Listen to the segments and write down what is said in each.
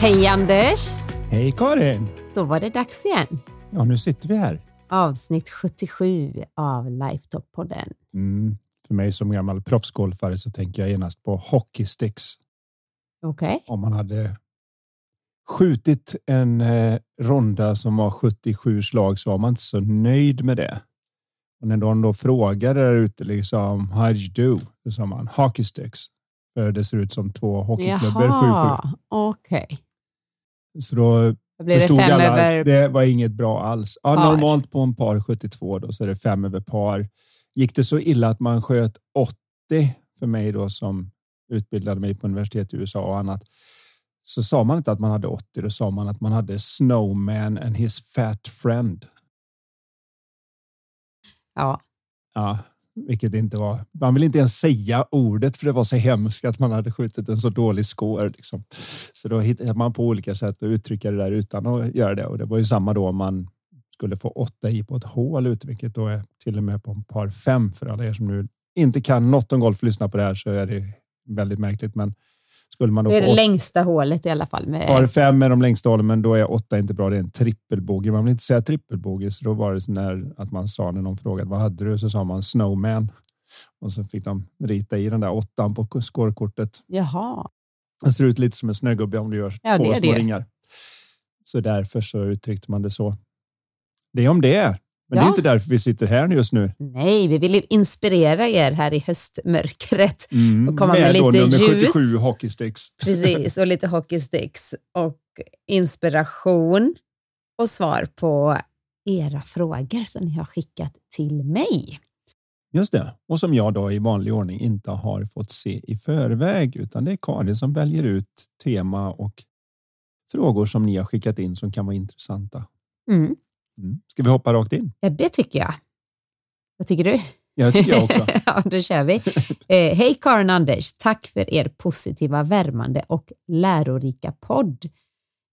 Hej Anders! Hej Karin! Då var det dags igen. Ja, nu sitter vi här. Avsnitt 77 av Lifetalk-podden. Mm. För mig som gammal proffsgolfare så tänker jag genast på hockeysticks. Okej. Okay. Om man hade skjutit en eh, ronda som var 77 slag så var man inte så nöjd med det. Och när de då frågade där ute liksom, how did you do? Då sa man hockeysticks. För det ser ut som två hockeyklubbor 7-7. okej. Okay. Så då blir förstod det alla över det var inget bra alls. Ja, par. normalt på en par 72 då så är det fem över par. Gick det så illa att man sköt 80 för mig då som utbildade mig på universitet i USA och annat så sa man inte att man hade 80, då sa man att man hade Snowman and his fat friend. Ja. Ja, vilket inte var. Man vill inte ens säga ordet för det var så hemskt att man hade skjutit en så dålig score. Liksom. Så då hittade man på olika sätt att uttrycka det där utan att göra det. Och det var ju samma då om man skulle få åtta i på ett hål ut, vilket då är till och med på en par fem för alla er som nu inte kan något om golf och lyssna på det här så är det väldigt märkligt. Men skulle man då det är det längsta hålet i alla fall. Med... Par fem är de längsta hålen, men då är åtta inte bra. Det är en trippelbogey. Man vill inte säga trippelbogey, så då var det så när att man sa när någon frågade vad hade du så sa man snowman och så fick de rita i den där åttan på scorekortet. Jaha. Det ser ut lite som en snögubbe om du gör Ja, två små ringar. Så därför så uttryckte man det så. Det är om det. Men det är Ja. inte därför vi sitter här just nu. Nej, vi vill ju inspirera er här i höstmörkret. Mm, Och komma med då lite nummer ljus. 77 hockeysticks. Precis, och lite hockeysticks och inspiration och svar på era frågor som ni har skickat till mig. Just det. Och som jag då i vanlig ordning inte har fått se i förväg, utan det är Karin som väljer ut tema och frågor som ni har skickat in som kan vara intressanta. Mm. Mm. Ska vi hoppa rakt in? Ja, det tycker jag. Vad tycker du? Ja, det tycker jag också. ja, då kör vi. Eh, Hej Karin Anders, tack för er positiva, värmande och lärorika podd.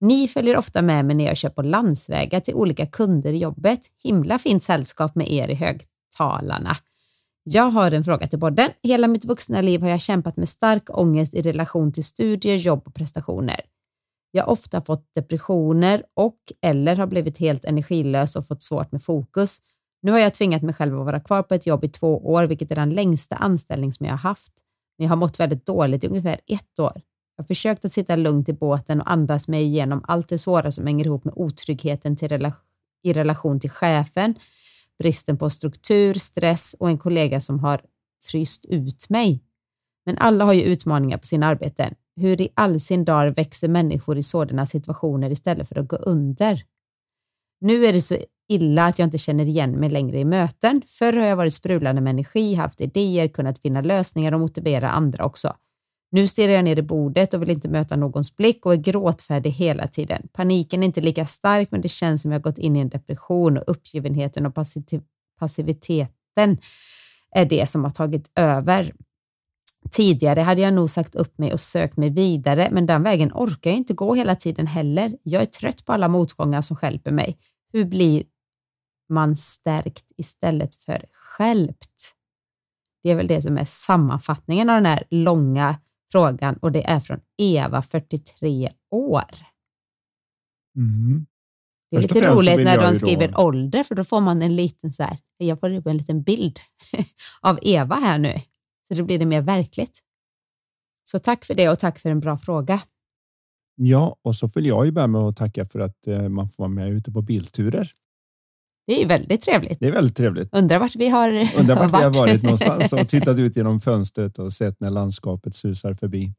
Ni följer ofta med mig när jag kör på landsvägar till olika kunder i jobbet. Himla fint sällskap med er i högtalarna. Jag har en fråga till podden. Hela mitt vuxna liv har jag kämpat med stark ångest i relation till studier, jobb och prestationer. Jag har ofta fått depressioner och eller har blivit helt energilös och fått svårt med fokus. Nu har jag tvingat mig själv att vara kvar på ett jobb i två år, vilket är den längsta anställning som jag har haft. Men jag har mått väldigt dåligt i ungefär ett år. Jag har försökt att sitta lugnt i båten och andas mig igenom allt det svåra som hänger ihop med otryggheten till rela i relation till chefen, bristen på struktur, stress och en kollega som har fryst ut mig. Men alla har ju utmaningar på sina arbeten. Hur i all sin dar växer människor i sådana situationer istället för att gå under? Nu är det så illa att jag inte känner igen mig längre i möten. Förr har jag varit sprudlande med energi, haft idéer, kunnat finna lösningar och motivera andra också. Nu stirrar jag ner i bordet och vill inte möta någons blick och är gråtfärdig hela tiden. Paniken är inte lika stark, men det känns som jag gått in i en depression och uppgivenheten och passiv- passiviteten är det som har tagit över. Tidigare hade jag nog sagt upp mig och sökt mig vidare, men den vägen orkar jag inte gå hela tiden heller. Jag är trött på alla motgångar som stjälper mig. Hur blir man stärkt istället för skälpt? Det är väl det som är sammanfattningen av den här långa frågan och det är från Eva, 43 år. Mm. Det är Först lite roligt när de ju då- skriver ålder, för då får man en liten så här, jag får upp en liten bild av Eva här nu, så då blir det mer verkligt. Så tack för det och tack för en bra fråga. Ja, och så vill jag ju börja med att tacka för att eh, man får vara med ute på bilturer. Det är väldigt trevligt. Det är väldigt trevligt. Undrar vart vi har Undrar vart vi har varit. varit någonstans och tittat ut genom fönstret och sett när landskapet susar förbi.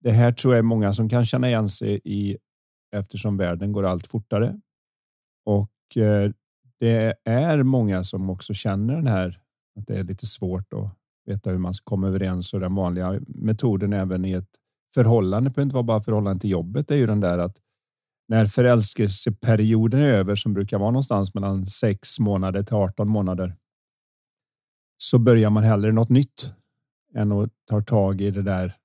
Det här tror jag är många som kan känna igen sig i eftersom världen går allt fortare. Och eh, det är många som också känner den här att det är lite svårt att veta hur man ska komma överens och den vanliga metoden även i ett förhållande, det behöver inte vara bara förhållande till jobbet, det är ju den där att när förälskelseperioden är över som brukar vara någonstans mellan 6 månader till 18 månader. Så börjar man hellre något nytt än att ta tag i det där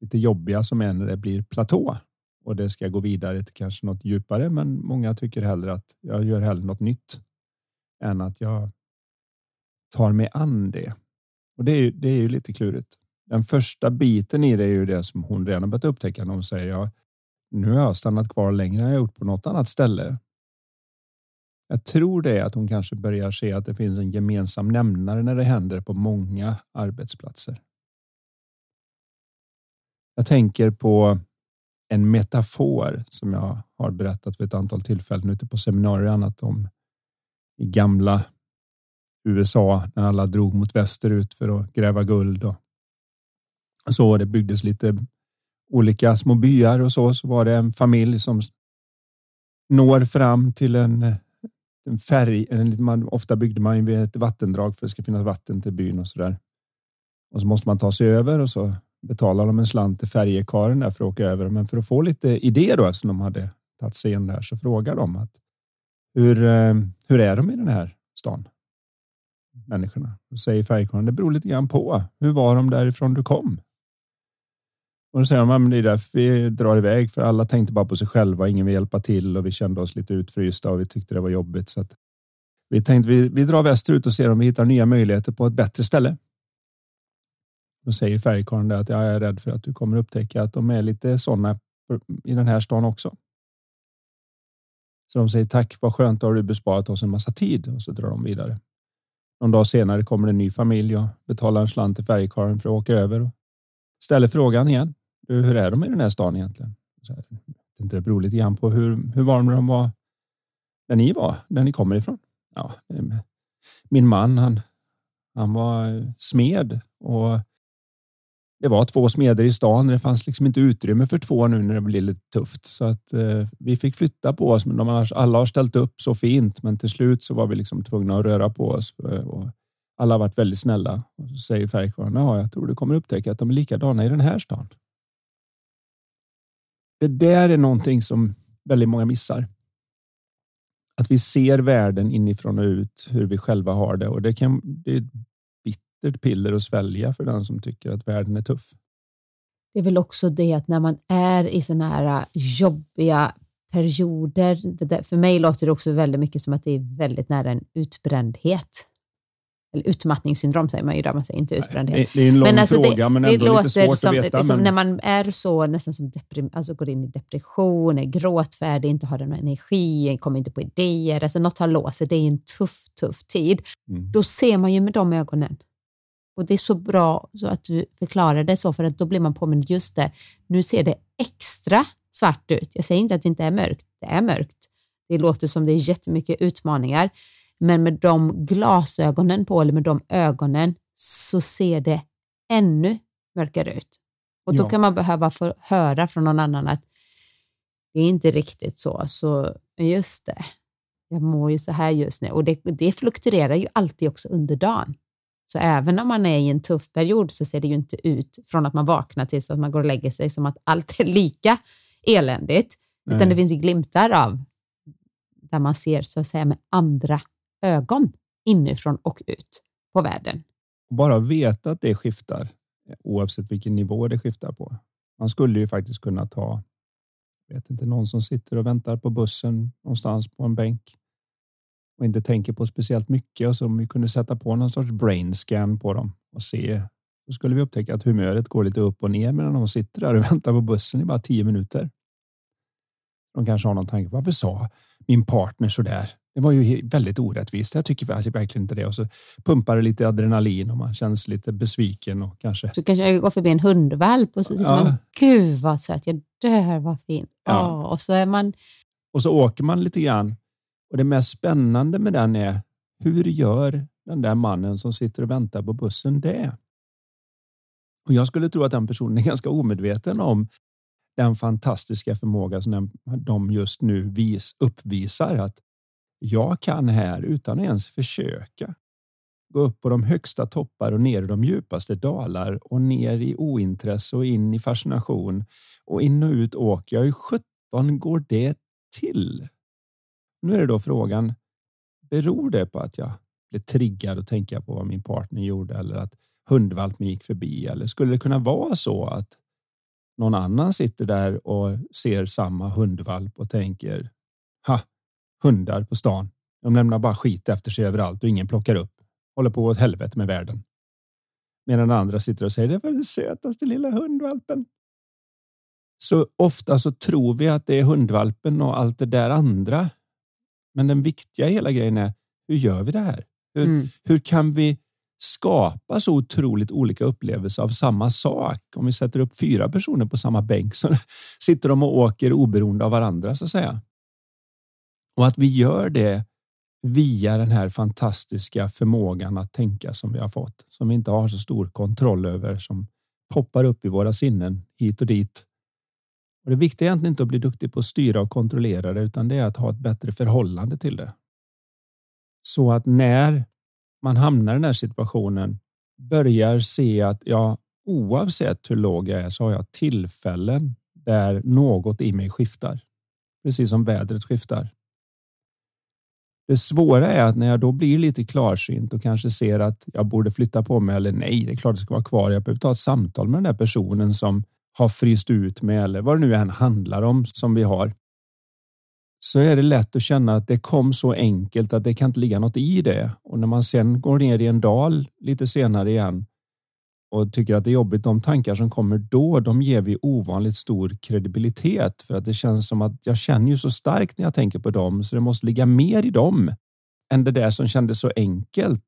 lite jobbiga som är när det blir platå och det ska gå vidare till kanske något djupare. Men många tycker hellre att jag gör hellre något nytt än att jag tar mig an det. Och det är, det är ju lite klurigt. Den första biten i det är ju det som hon redan börjat upptäcka när hon säger ja, nu har jag stannat kvar längre än jag gjort på något annat ställe. Jag tror det är att hon kanske börjar se att det finns en gemensam nämnare när det händer på många arbetsplatser. Jag tänker på en metafor som jag har berättat vid ett antal tillfällen ute på seminarier och annat om i gamla USA när alla drog mot västerut för att gräva guld. Och så det byggdes lite olika små byar och så, så var det en familj som når fram till en, en färg. En, man, ofta byggde man vid ett vattendrag för att det ska finnas vatten till byn och så där. Och så måste man ta sig över och så betalar de en slant till färjekaren där för att åka över. Men för att få lite idéer då, eftersom de hade tagit sig in där, så frågar de att hur, eh, hur är de i den här stan? Människorna. Då säger färjekaren, det beror lite grann på. Hur var de därifrån du kom? Och då säger de, det är därför vi drar iväg, för alla tänkte bara på sig själva, ingen vill hjälpa till och vi kände oss lite utfrysta och vi tyckte det var jobbigt. Så att vi tänkte vi, vi drar västerut och ser om vi hittar nya möjligheter på ett bättre ställe. Då säger färgkarlen att jag är rädd för att du kommer upptäcka att de är lite sådana i den här stan också. Så de säger tack, vad skönt, då har du besparat oss en massa tid och så drar de vidare. Någon dag senare kommer en ny familj och betalar en slant till färjekarlen för att åka över och ställer frågan igen. Hur är de i den här stan egentligen? Så här, inte det beror lite grann på hur, hur varma de var där ni var, där ni kommer ifrån. Ja, min man, han, han var smed och det var två smeder i stan. Det fanns liksom inte utrymme för två nu när det blev lite tufft så att eh, vi fick flytta på oss. Men de alla har ställt upp så fint, men till slut så var vi liksom tvungna att röra på oss eh, och alla har varit väldigt snälla. Och så säger färgkvarnen, ja, jag tror du kommer upptäcka att de är likadana i den här stan. Det där är någonting som väldigt många missar. Att vi ser världen inifrån och ut, hur vi själva har det och det kan. Det bittert piller att svälja för den som tycker att världen är tuff. Det är väl också det att när man är i sådana här jobbiga perioder, för mig låter det också väldigt mycket som att det är väldigt nära en utbrändhet. Eller utmattningssyndrom säger man ju där, man säger inte utbrändhet. Det är en lång men alltså fråga, det, men ändå det lite svårt som, att veta. Men... När man är så nästan som deprim, alltså går in i depression, är gråtfärdig, inte har den energi, kommer inte på idéer, alltså något har låst sig, det är en tuff, tuff tid. Mm. Då ser man ju med de ögonen och Det är så bra så att du förklarar det så, för att då blir man påmind, just det, nu ser det extra svart ut. Jag säger inte att det inte är mörkt, det är mörkt. Det låter som det är jättemycket utmaningar, men med de glasögonen på, eller med de ögonen, så ser det ännu mörkare ut. Och Då ja. kan man behöva få höra från någon annan att det är inte riktigt så. Så just det, jag mår ju så här just nu. Och det, det fluktuerar ju alltid också under dagen. Så även om man är i en tuff period så ser det ju inte ut från att man vaknar tills att man går och lägger sig som att allt är lika eländigt, Nej. utan det finns glimtar av där man ser så att säga med andra ögon inifrån och ut på världen. Bara veta att det skiftar oavsett vilken nivå det skiftar på. Man skulle ju faktiskt kunna ta vet inte, någon som sitter och väntar på bussen någonstans på en bänk och inte tänker på speciellt mycket och så om vi kunde sätta på någon sorts brain scan på dem och se så skulle vi upptäcka att humöret går lite upp och ner medan de sitter där och väntar på bussen i bara tio minuter. De kanske har någon tanke. Varför sa min partner så där? Det var ju väldigt orättvist. Jag tycker verkligen inte det. Och så pumpar det lite adrenalin och man känns lite besviken och kanske. Så kanske jag går förbi en hundvalp och så tycker ja. man, gud vad söt, jag dör vad fin. Ja. Och så är man. Och så åker man lite grann och det mest spännande med den är hur gör den där mannen som sitter och väntar på bussen det? Och jag skulle tro att den personen är ganska omedveten om den fantastiska förmåga som de just nu vis, uppvisar. Att jag kan här utan att ens försöka gå upp på de högsta toppar och ner i de djupaste dalar och ner i ointresse och in i fascination och in och ut åker jag. Hur sjutton går det till? Nu är det då frågan, beror det på att jag blev triggad att tänka på vad min partner gjorde eller att hundvalpen gick förbi? Eller skulle det kunna vara så att någon annan sitter där och ser samma hundvalp och tänker ha, hundar på stan. De lämnar bara skit efter sig överallt och ingen plockar upp. Håller på åt helvete med världen. Medan andra sitter och säger det var den sötaste lilla hundvalpen. Så ofta så tror vi att det är hundvalpen och allt det där andra. Men den viktiga hela grejen är hur gör vi det här? Hur, mm. hur kan vi skapa så otroligt olika upplevelser av samma sak? Om vi sätter upp fyra personer på samma bänk så sitter de och åker oberoende av varandra så att säga. Och att vi gör det via den här fantastiska förmågan att tänka som vi har fått, som vi inte har så stor kontroll över, som poppar upp i våra sinnen hit och dit. Och det viktiga är egentligen inte att bli duktig på att styra och kontrollera det, utan det är att ha ett bättre förhållande till det. Så att när man hamnar i den här situationen börjar se att ja, oavsett hur låg jag är så har jag tillfällen där något i mig skiftar. Precis som vädret skiftar. Det svåra är att när jag då blir lite klarsynt och kanske ser att jag borde flytta på mig eller nej, det är klart det ska vara kvar. Jag behöver ta ett samtal med den där personen som har fryst ut med eller vad det nu än handlar om som vi har. Så är det lätt att känna att det kom så enkelt att det kan inte ligga något i det. Och när man sen går ner i en dal lite senare igen och tycker att det är jobbigt, de tankar som kommer då, de ger vi ovanligt stor kredibilitet för att det känns som att jag känner ju så starkt när jag tänker på dem så det måste ligga mer i dem än det där som kändes så enkelt.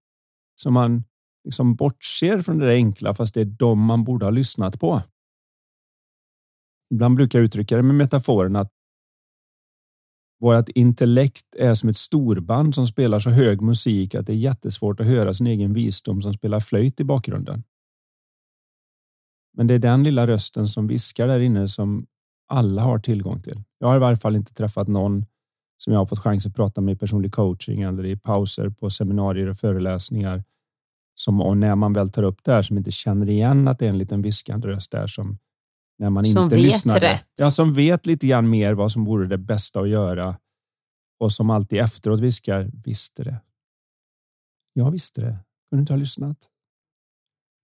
Så man liksom bortser från det där enkla fast det är dem man borde ha lyssnat på. Ibland brukar jag uttrycka det med metaforen att vårt intellekt är som ett storband som spelar så hög musik att det är jättesvårt att höra sin egen visdom som spelar flöjt i bakgrunden. Men det är den lilla rösten som viskar där inne som alla har tillgång till. Jag har i varje fall inte träffat någon som jag har fått chans att prata med i personlig coaching eller i pauser på seminarier och föreläsningar. Som och när man väl tar upp det här som inte känner igen att det är en liten viskande röst där som när man som inte vet lyssnade. rätt. Ja, som vet lite grann mer vad som vore det bästa att göra och som alltid efteråt viskar visste det. Jag visste det. Kunde inte ha lyssnat.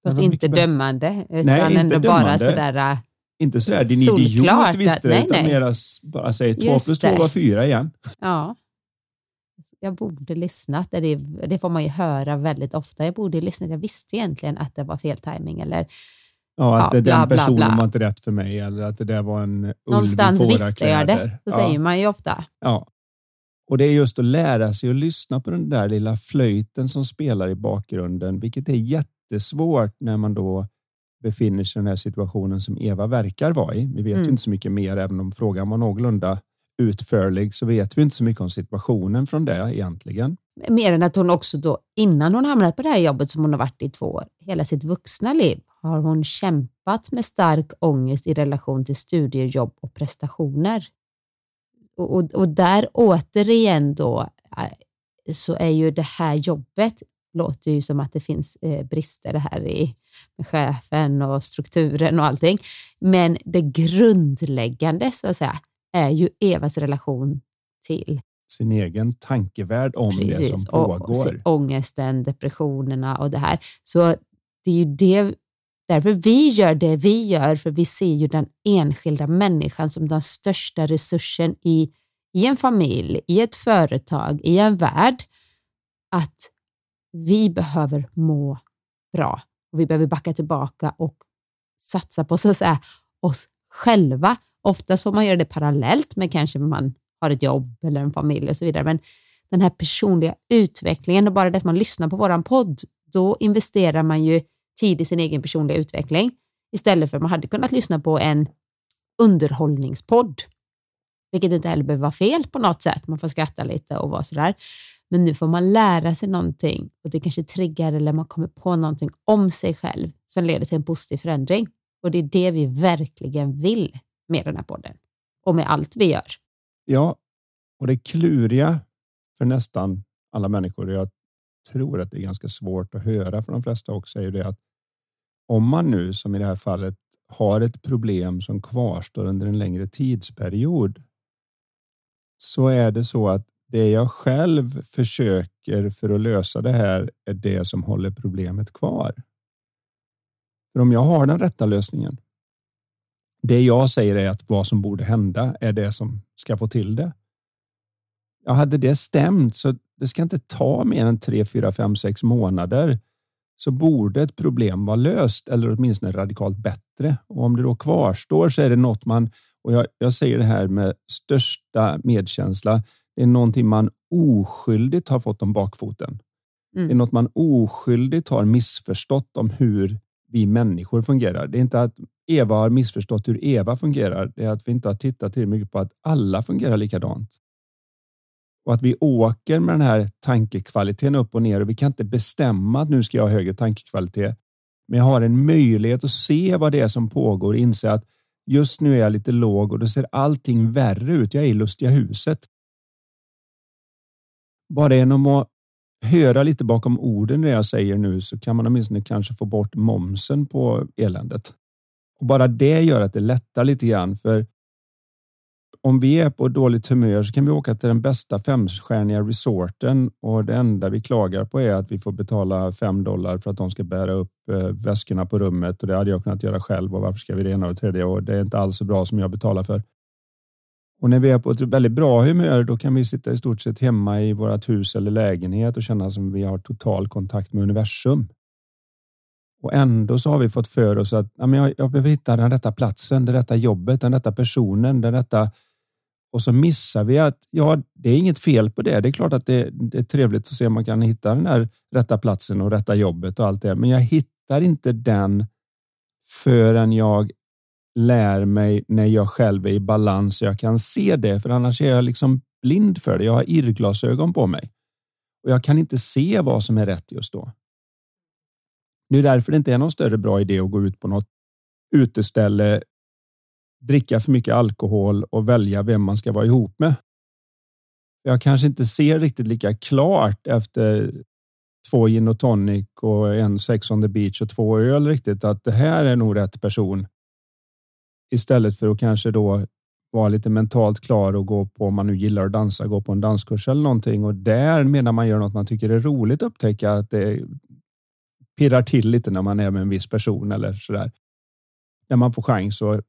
Fast inte dömande, utan Nej, inte ändå dömande. bara sådär... äh, Inte sådär din Solklart idiot visste det, nej, utan nej. mera bara säger två plus två var fyra igen. Ja. Jag borde lyssnat. Det, det får man ju höra väldigt ofta. Jag borde lyssnat. Jag visste egentligen att det var fel timing eller Ja, att Ja, det- bla, den bla, personen bla. var inte rätt för mig eller att det där var en ulv någonstans visste jag det. Så ja. säger man ju ofta. Ja. Och det är just att lära sig att lyssna på den där lilla flöjten som spelar i bakgrunden, vilket är jättesvårt när man då befinner sig i den här situationen som Eva verkar vara i. Vi vet Mm. ju inte så mycket mer, även om frågan var någorlunda utförlig så vet vi inte så mycket om situationen från det egentligen. Mer än att hon också då, innan hon hamnade på det här jobbet som hon har varit i två år, hela sitt vuxna liv, har hon kämpat med stark ångest i relation till studiejobb och prestationer. Och, och, och där återigen då, eh, så är ju det här jobbet, låter ju som att det finns eh, brister här i med chefen och strukturen och allting. Men det grundläggande så att säga är ju Evas relation till sin egen tankevärld om det som Precis, och- och pågår. se- ångesten, depressionerna och det här. Så det är ju det, därför vi gör det vi gör, för vi ser ju den enskilda människan som den största resursen i, i en familj, i ett företag, i en värld. Att vi behöver må bra och vi behöver backa tillbaka och satsa på så att säga, oss själva. Oftast får man göra det parallellt med kanske man har ett jobb eller en familj och så vidare. Men den här personliga utvecklingen och bara det att man lyssnar på våran podd, då investerar man ju tid i sin egen personliga utveckling istället för att man hade kunnat lyssna på en underhållningspodd. Vilket inte heller behöver vara fel på något sätt. Man får skratta lite och vara sådär. Men nu får man lära sig någonting och det kanske triggar eller man kommer på någonting om sig själv som leder till en positiv förändring. Och det är det vi verkligen vill med den här podden och med allt vi gör. Ja, och det kluriga för nästan alla människor och jag tror att det är ganska svårt att höra för de flesta också är ju det att om man nu som i det här fallet har ett problem som kvarstår under en längre tidsperiod så är det så att det jag själv försöker för att lösa det här är det som håller problemet kvar. För om jag har den rätta lösningen. Det jag säger är att vad som borde hända är det som ska få till det. Ja, hade det stämt så det ska inte ta mer än tre, fyra, fem, sex månader så borde ett problem vara löst eller åtminstone radikalt bättre. Och om det då kvarstår så är det något man, och jag, jag säger det här med största medkänsla, det är någonting man oskyldigt har fått om bakfoten. Mm. Det är något man oskyldigt har missförstått om hur vi människor fungerar. Det är inte att Eva har missförstått hur Eva fungerar. Det är att vi inte har tittat tillräckligt mycket på att alla fungerar likadant. Och att vi åker med den här tankekvaliteten upp och ner och vi kan inte bestämma att nu ska jag ha högre tankekvalitet. Men jag har en möjlighet att se vad det är som pågår och inse att just nu är jag lite låg och då ser allting värre ut. Jag är i lustiga huset. Bara genom att höra lite bakom orden det jag säger nu så kan man åtminstone kanske få bort momsen på eländet. Och bara det gör att det lättar lite grann för om vi är på dåligt humör så kan vi åka till den bästa femstjärniga resorten och det enda vi klagar på är att vi får betala fem dollar för att de ska bära upp eh, väskorna på rummet och det hade jag kunnat göra själv och varför ska vi det ena och det tredje och det är inte alls så bra som jag betalar för. Och när vi är på ett väldigt bra humör, då kan vi sitta i stort sett hemma i vårt hus eller lägenhet och känna som vi har total kontakt med universum. Och ändå så har vi fått för oss att ja, men jag, jag behöver hitta den rätta platsen, det rätta jobbet, den rätta personen, den rätta och så missar vi att ja, det är inget fel på det. Det är klart att det, det, är trevligt att se om man kan hitta den här rätta platsen och rätta jobbet och allt det. Men jag hittar inte den förrän jag lär mig när jag själv är i balans så jag kan se det. För annars är jag liksom blind för det. Jag har irrglasögon på mig och jag kan inte se vad som är rätt just då. Det är därför det inte är någon större bra idé att gå ut på något uteställe dricka för mycket alkohol och välja vem man ska vara ihop med. Jag kanske inte ser riktigt lika klart efter två gin och tonic och en sex on the beach och två öl riktigt att det här är nog rätt person. Istället för att kanske då vara lite mentalt klar och gå på, om man nu gillar att dansa, gå på en danskurs eller någonting och där medan man gör något man tycker är roligt upptäcka att det pirrar till lite när man är med en viss person eller så där. När man får chans att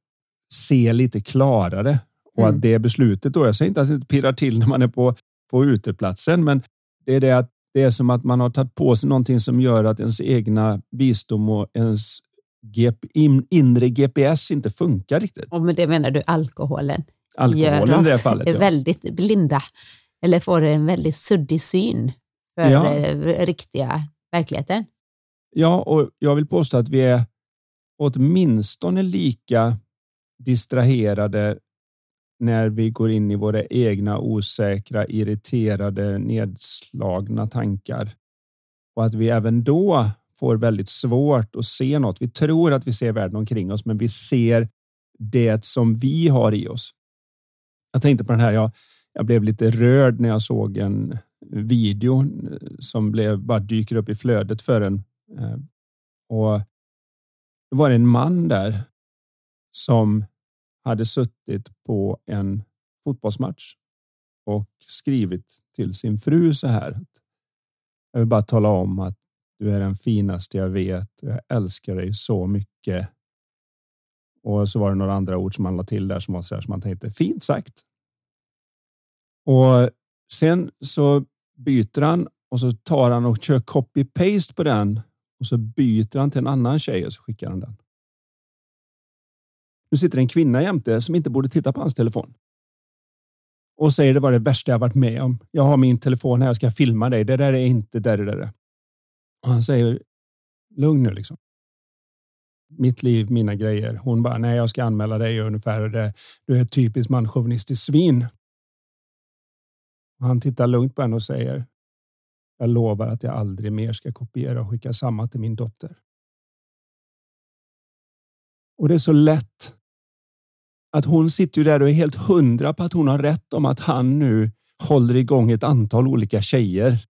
se lite klarare och mm. att det beslutet då, jag säger inte att det pirrar till när man är på, på uteplatsen, men det är det att det är som att man har tagit på sig någonting som gör att ens egna visdom och ens inre GPS inte funkar riktigt. Och med det menar du alkoholen? Alkoholen gör oss i det fallet, ja. väldigt blinda eller får en väldigt suddig syn för ja. riktiga verkligheten. Ja, och jag vill påstå att vi är åtminstone lika distraherade när vi går in i våra egna osäkra, irriterade, nedslagna tankar. Och att vi även då får väldigt svårt att se något. Vi tror att vi ser världen omkring oss, men vi ser det som vi har i oss. Jag tänkte på den här. Jag, jag blev lite rörd när jag såg en video eh, som blev, bara dyker upp i flödet för en. Eh, och det var en man där som hade suttit på en fotbollsmatch och skrivit till sin fru så här. Jag vill bara tala om att du är den finaste jag vet. Jag älskar dig så mycket. Och så var det några andra ord som han la till där som var så här som man tänkte fint sagt. Och sen så byter han och så tar han och kör copy paste på den och så byter han till en annan tjej och så skickar han den. Nu sitter en kvinna jämte som inte borde titta på hans telefon. Och säger det var det värsta jag varit med om. Jag har min telefon här, jag ska filma dig. Det där är inte där, det där. Och han säger lugn nu liksom. Mitt liv, mina grejer. Hon bara, nej, jag ska anmäla dig ungefär. Du är ett typiskt manschauvinistiskt svin. Och han tittar lugnt på henne och säger, jag lovar att jag aldrig mer ska kopiera och skicka samma till min dotter. Och det är så lätt att hon sitter ju där och är helt hundra på att hon har rätt om att han nu håller igång ett antal olika tjejer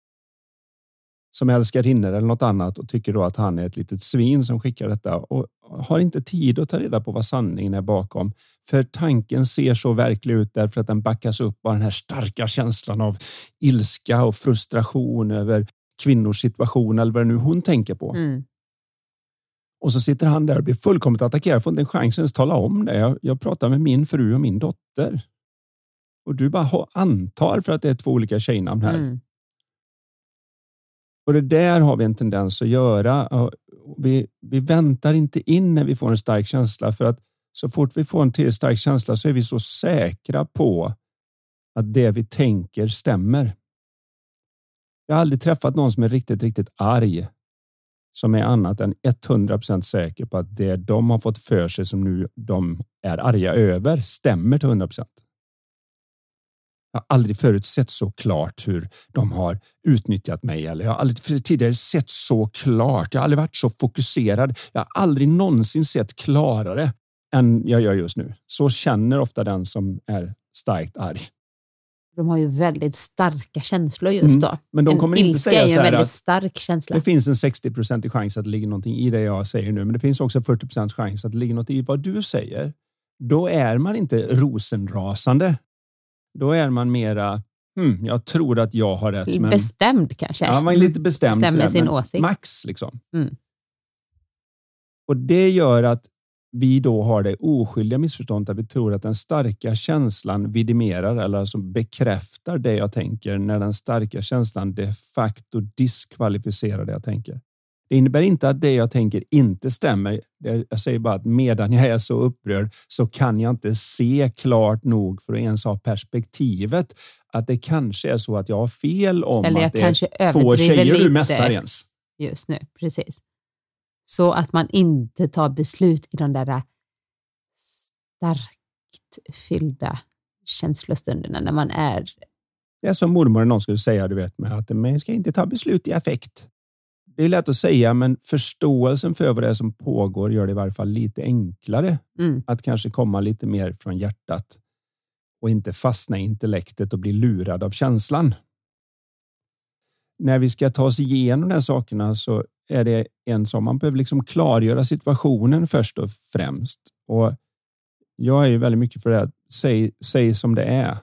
som älskarinnor eller något annat och tycker då att han är ett litet svin som skickar detta och har inte tid att ta reda på vad sanningen är bakom. För tanken ser så verklig ut därför att den backas upp av den här starka känslan av ilska och frustration över kvinnors situation eller vad det nu hon tänker på. Mm. Och så sitter han där och blir fullkomligt attackerad, får inte en chans att ens tala om det. Jag, jag pratar med min fru och min dotter. Och du bara antar för att det är två olika tjejnamn här. Mm. Och det där har vi en tendens att göra. Vi, vi väntar inte in när vi får en stark känsla för att så fort vi får en till stark känsla så är vi så säkra på att det vi tänker stämmer. Jag har aldrig träffat någon som är riktigt, riktigt arg som är annat än 100% säker på att det de har fått för sig som nu de är arga över stämmer till 100 jag har aldrig förut sett så klart hur de har utnyttjat mig eller jag har aldrig tidigare sett så klart. Jag har aldrig varit så fokuserad. Jag har aldrig någonsin sett klarare än jag gör just nu. Så känner ofta den som är starkt arg. De har ju väldigt starka känslor just då. Mm, men de kommer en inte säga så här väldigt stark känsla. Det finns en 60 chans att det ligger någonting i det jag säger nu, men det finns också 40 chans att det ligger något i vad du säger. Då är man inte rosenrasande då är man mera Hmm, jag tror att jag har rätt. Men... Bestämd kanske? Ja, man är lite bestämd. Bestämmer sin åsikt. Max liksom. Mm. Och det gör att vi då har det oskyldiga missförståndet att vi tror att den starka känslan vidimerar eller alltså bekräftar det jag tänker när den starka känslan de facto diskvalificerar det jag tänker. Det innebär inte att det jag tänker inte stämmer. Jag säger bara att medan jag är så upprörd så kan jag inte se klart nog för att ens ha perspektivet att det kanske är så att jag har fel om Eller att det är två tjejer du mässar ens. Just nu, precis. Så att man inte tar beslut i de där starkt fyllda känslostunderna när man är... Det är som mormor någon skulle säga, du vet, med att man ska inte ta beslut i affekt. Det är lätt att säga, men förståelsen för vad det är som pågår gör det i varje fall lite enklare mm. att kanske komma lite mer från hjärtat och inte fastna i intellektet och bli lurad av känslan. När vi ska ta oss igenom de här sakerna så är det en som man behöver liksom klargöra situationen först och främst. Och jag är ju väldigt mycket för det. Säg, säg som det är.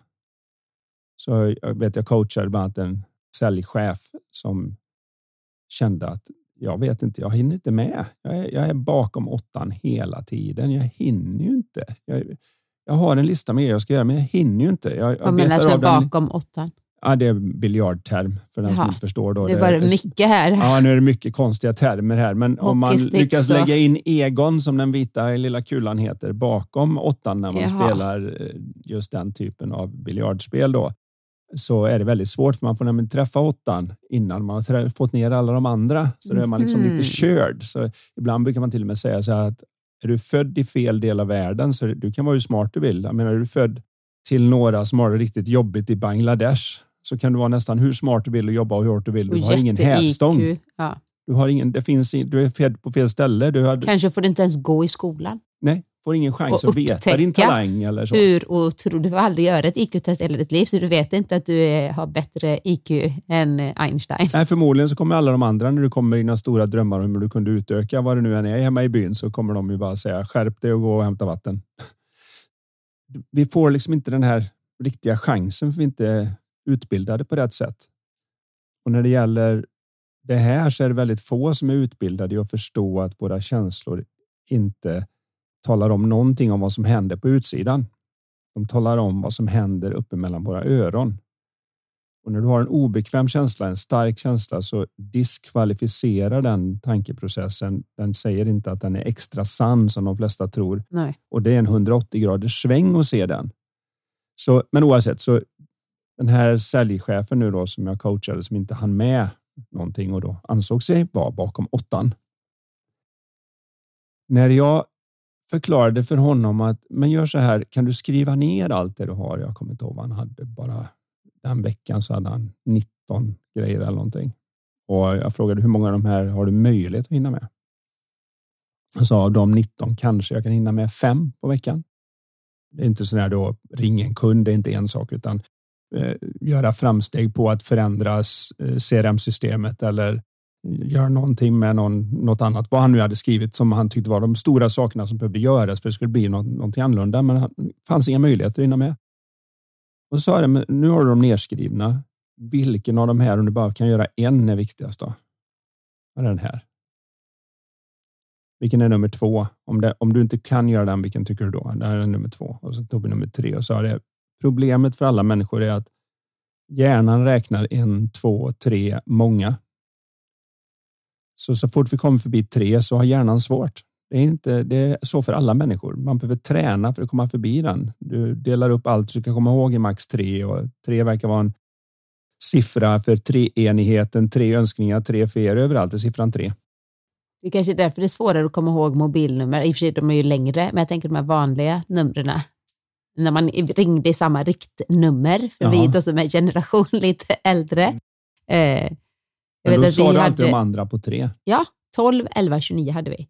Så jag vet jag coachar bland annat en säljchef som kände att jag vet inte, jag hinner inte med. Jag är, jag är bakom åttan hela tiden. Jag hinner ju inte. Jag, jag har en lista med jag ska göra, men jag hinner ju inte. Jag, Vad menas med bakom åttan? Ja, det är biljardterm för den Jaha. som inte förstår. Då. Det var det mycket här. Ja, nu är det mycket konstiga termer här. Men om man lyckas så. lägga in Egon, som den vita lilla kulan heter, bakom åttan när man Jaha. spelar eh, just den typen av biljardspel då, så är det väldigt svårt för man får nämligen träffa åttan innan man har fått ner alla de andra. Så då är man liksom mm. lite körd. Så ibland brukar man till och med säga så här att är du född i fel del av världen så du kan vara hur smart du vill. Jag menar, är du född till några som har det riktigt jobbigt i Bangladesh så kan du vara nästan hur smart du vill och jobba hur hårt du vill. Du har ingen hävstång. Ja. Du, har ingen, det finns, du är född på fel ställe. Du har, Kanske får du inte ens gå i skolan. Nej, får ingen chans att veta din talang. Eller så. Hur otroligt. Du får aldrig göra ett IQ-test hela ditt liv, så du vet inte att du är, har bättre IQ än Einstein. Nej, förmodligen så kommer alla de andra, när du kommer i dina stora drömmar om hur du kunde utöka vad det nu än är hemma i byn, så kommer de ju bara säga skärp dig och gå och hämta vatten. Vi får liksom inte den här riktiga chansen för vi inte är utbildade på rätt sätt. Och när det gäller det här så är det väldigt få som är utbildade i att förstå att våra känslor inte talar om någonting om vad som händer på utsidan. De talar om vad som händer uppe mellan våra öron. Och när du har en obekväm känsla, en stark känsla, så diskvalificerar den tankeprocessen. Den säger inte att den är extra sann som de flesta tror. Nej. Och det är en 180 graders sväng att se den. Så, men oavsett, så den här säljchefen nu då som jag coachade som inte hann med någonting och då ansåg sig vara bakom åttan. När jag förklarade för honom att men gör så här, kan du skriva ner allt det du har? Jag kommer inte ihåg vad han hade. Bara den veckan så hade han 19 grejer eller någonting. Och jag frågade hur många av de här har du möjlighet att hinna med? Han sa av de 19 kanske jag kan hinna med fem på veckan. Det är inte så när då ring en kund, det är inte en sak, utan eh, göra framsteg på att förändras. eh, CRM-systemet eller göra någonting med någon, något annat, vad han nu hade skrivit som han tyckte var de stora sakerna som behövde göras för att det skulle bli något, någonting annorlunda. Men det fanns inga möjligheter att hinna med. Och så sa jag, nu har du dem nedskrivna. Vilken av de här, om du bara kan göra en, är viktigast då? Vad är den här? Vilken är nummer två? Om, det, om du inte kan göra den, vilken tycker du då? Det här är nummer två. Och så tog vi nummer tre och sa det. Problemet för alla människor är att hjärnan räknar en, två, tre, många. Så, så fort vi kommer förbi tre så har hjärnan svårt. Det är, inte, det är så för alla människor. Man behöver träna för att komma förbi den. Du delar upp allt du ska komma ihåg i max tre och tre verkar vara en siffra för treenigheten, tre önskningar, tre fer. Överallt är siffran tre. Det kanske är därför det är svårare att komma ihåg mobilnummer. I och för sig, de är ju längre, men jag tänker de här vanliga numren. När man ringde i samma riktnummer, för Jaha. vi är då som är generation lite äldre. Eh, jag men då sa du hade... alltid de andra på tre. Ja, 12, 11, 29 hade vi.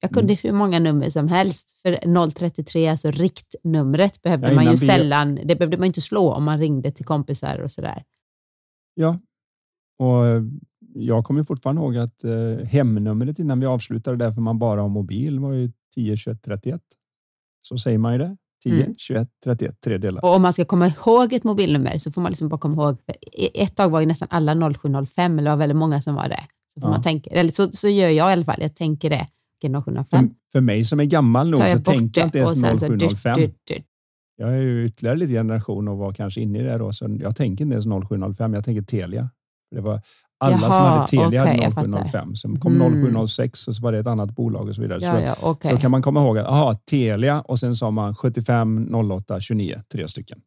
Jag kunde mm. hur många nummer som helst. För 033, alltså riktnumret, behövde ja, man ju sällan. Det behövde man inte slå om man ringde till kompisar och sådär. Ja, och jag kommer fortfarande ihåg att eh, hemnumret innan vi avslutade där, för man bara har mobil, var ju 10 21 31. Så säger man ju det. 10, mm. 21, 31, tre delar. Och om man ska komma ihåg ett mobilnummer så får man liksom bara komma ihåg, ett tag var ju nästan alla 0705, eller det var väldigt många som var det. Så, får ja. man tänka, eller så, så gör jag i alla fall, jag tänker det. 0705. För, för mig som är gammal nog så tänker jag inte ens 0705. Du, du, du. Jag är ju ytterligare lite generation och var kanske inne i det då, så jag tänker inte ens 0705, jag tänker Telia. Det var alla Jaha, som hade Telia okay, hade 0705. Sen kom mm. 0706 och så var det ett annat bolag och så vidare. Ja, så, ja, okay. så kan man komma ihåg att aha, Telia och sen sa man 75, 08, 29, tre stycken.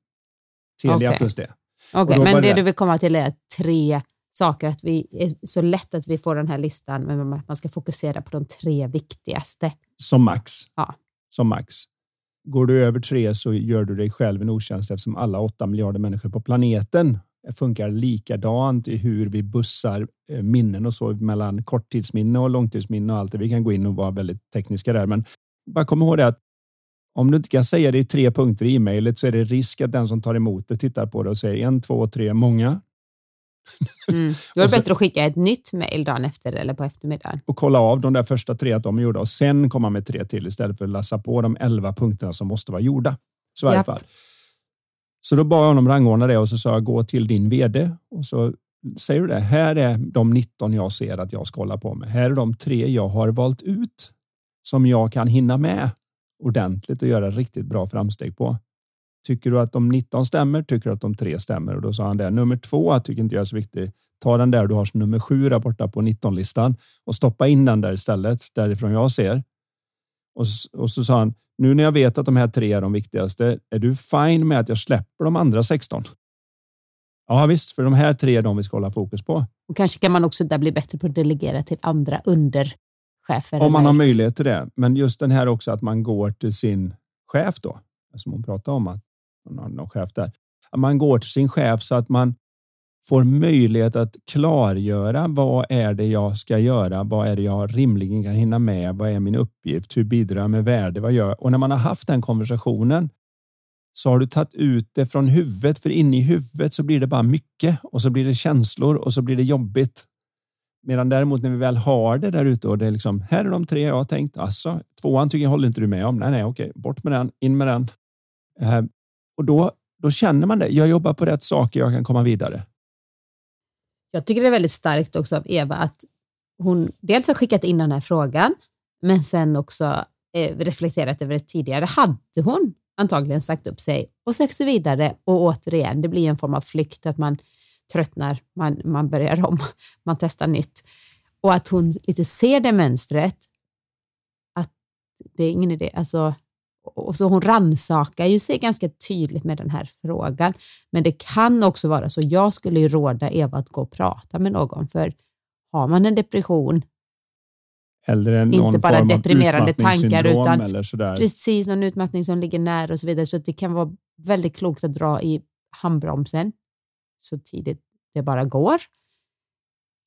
Telia okay. plus det. Okay, men det, det du vill komma till är tre saker, att vi är så lätt att vi får den här listan, men man ska fokusera på de tre viktigaste. Som max. Ja. Som max. Går du över tre så gör du dig själv en otjänst eftersom alla åtta miljarder människor på planeten funkar likadant i hur vi bussar eh, minnen och så mellan korttidsminne och långtidsminne och allt det. Vi kan gå in och vara väldigt tekniska där, men bara kom ihåg det att om du inte kan säga det i tre punkter i e-mailet så är det risk att den som tar emot det tittar på det och säger en, två, tre, många. Mm. Då är det bättre att skicka ett nytt mejl dagen efter eller på eftermiddagen. Och kolla av de där första tre att de är gjorda och sen komma med tre till istället för att läsa på de elva punkterna som måste vara gjorda. Så i alla fall. Så då bad jag honom rangordna det och så sa jag gå till din vd och så säger du det. Här är de 19 jag ser att jag ska hålla på med. Här är de tre jag har valt ut som jag kan hinna med ordentligt och göra riktigt bra framsteg på. Tycker du att de 19 stämmer? Tycker du att de tre stämmer? Och då sa han det. Nummer två tycker inte jag är så viktig. Ta den där du har som nummer sju där borta på 19 listan och stoppa in den där istället därifrån jag ser. Och, och så sa han nu när jag vet att de här tre är de viktigaste, är du fine med att jag släpper de andra 16? Ja visst, för de här tre är de vi ska hålla fokus på. Och kanske kan man också där bli bättre på att delegera till andra underchefer. Om man eller? har möjlighet till det. Men just den här också att man går till sin chef då, som hon pratade om att man har någon chef där. Att man går till sin chef så att man får möjlighet att klargöra vad är det jag ska göra? Vad är det jag rimligen kan hinna med? Vad är min uppgift? Hur bidrar jag med värde? Vad gör jag? Och när man har haft den konversationen så har du tagit ut det från huvudet, för inne i huvudet så blir det bara mycket och så blir det känslor och så blir det jobbigt. Medan däremot när vi väl har det där ute och det är liksom här är de tre jag har tänkt. Alltså tvåan tycker jag håller inte du med om. Nej, nej, okej, bort med den, in med den. Eh, och då, då känner man det. Jag jobbar på rätt saker. Jag kan komma vidare. Jag tycker det är väldigt starkt också av Eva att hon dels har skickat in den här frågan, men sen också eh, reflekterat över det tidigare. Hade hon antagligen sagt upp sig och sökt sig vidare och återigen, det blir en form av flykt, att man tröttnar, man, man börjar om, man testar nytt. Och att hon lite ser det mönstret, att det är ingen idé. Alltså, och så hon ransakar ju sig ganska tydligt med den här frågan. Men det kan också vara så. Jag skulle ju råda Eva att gå och prata med någon, för har man en depression, inte bara deprimerande tankar, utan precis någon utmattning som ligger nära och så vidare. Så det kan vara väldigt klokt att dra i handbromsen så tidigt det bara går.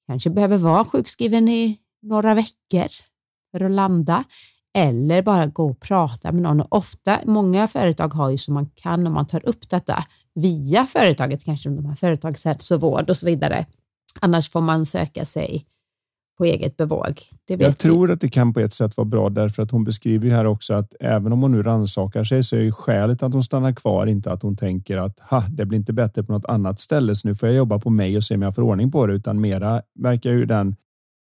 Kanske behöver vara sjukskriven i några veckor för att landa eller bara gå och prata med någon. Och ofta, många företag har ju som man kan om man tar upp detta. via företaget, kanske de har företagshälsovård och så vidare. Annars får man söka sig på eget bevåg. jag tror att det kan på ett sätt vara bra därför att hon beskriver ju här också att även om hon nu rannsakar sig så är ju skälet att hon stannar kvar inte att hon tänker att ha, det blir inte bättre på något annat ställe så nu får jag jobba på mig och se om jag får ordning på det utan mera verkar ju den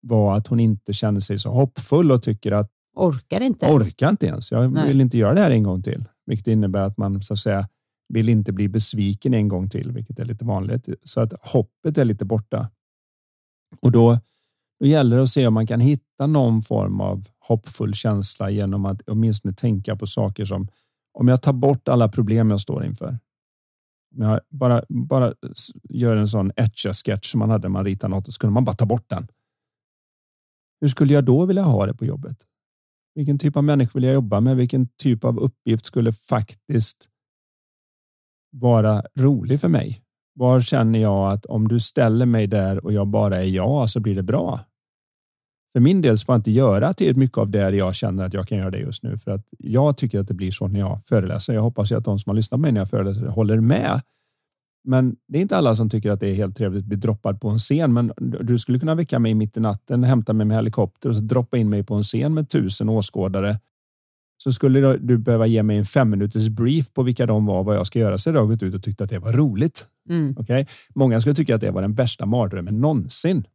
vara att hon inte känner sig så hoppfull och tycker att orkar inte ens. Orkar inte ens. Jag Nej. vill inte göra det här en gång till, vilket innebär att man så att säga vill inte bli besviken en gång till, vilket är lite vanligt. Så att hoppet är lite borta. Och då, då gäller det att se om man kan hitta någon form av hoppfull känsla genom att åtminstone tänka på saker som om jag tar bort alla problem jag står inför. Om jag bara, bara gör en sån etcha-sketch som man hade när man ritade något, så kunde man bara ta bort den. Hur skulle jag då vilja ha det på jobbet? Vilken typ av människa vill jag jobba med? Vilken typ av uppgift skulle faktiskt vara rolig för mig? Var känner jag att om du ställer mig där och jag bara är jag så blir det bra? För min del så får jag inte göra till mycket av det jag känner att jag kan göra det just nu för att jag tycker att det blir så när jag föreläser. Jag hoppas att de som har lyssnat på mig när jag föreläser håller med. Men det är inte alla som tycker att det är helt trevligt att bli droppad på en scen. Men du skulle kunna väcka mig mitt i natten, hämta mig med helikopter och så droppa in mig på en scen med tusen åskådare så skulle du behöva ge mig en fem minuters brief på vilka de var och vad jag ska göra. Så jag gått ut och tyckte att det var roligt. Mm. Okay? Många skulle tycka att det var den bästa mardrömmen någonsin.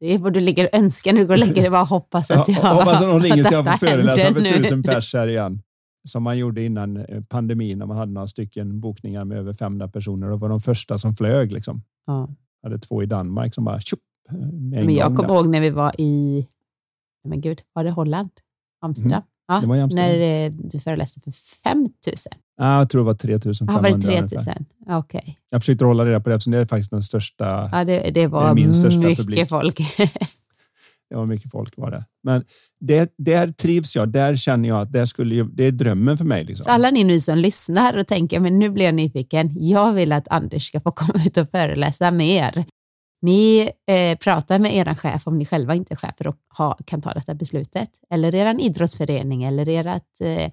Det är vad du ligger och önskar när du går och lägger dig. Bara hoppas att jag... Ja, hoppas att någon ringer så jag får föreläsa för tusen pers här igen. Som man gjorde innan eh, pandemin när man hade några stycken bokningar med över 500 personer och var de första som flög. Liksom. Ja. Hade två i Danmark som bara tjup, eh, Men Jag kommer ihåg när vi var i, men gud, var det Holland? Amsterdam? Mm. Ja, det var i När eh, du föreläste för 5 000? Ja, jag tror det var 3 500. Ja, var det 3 000? Okay. Jag försökte hålla reda på det eftersom det är faktiskt den största. Ja, det, det var min största mycket publik. folk. det var mycket folk var det. Men det, där trivs jag. Där känner jag att det, skulle, det är drömmen för mig. Liksom. Så alla ni nu som lyssnar och tänker, men nu blir jag nyfiken. Jag vill att Anders ska få komma ut och föreläsa mer. Ni eh, pratar med er chef om ni själva inte är chefer och ha, kan ta detta beslutet. Eller er idrottsförening eller ert, eh, eh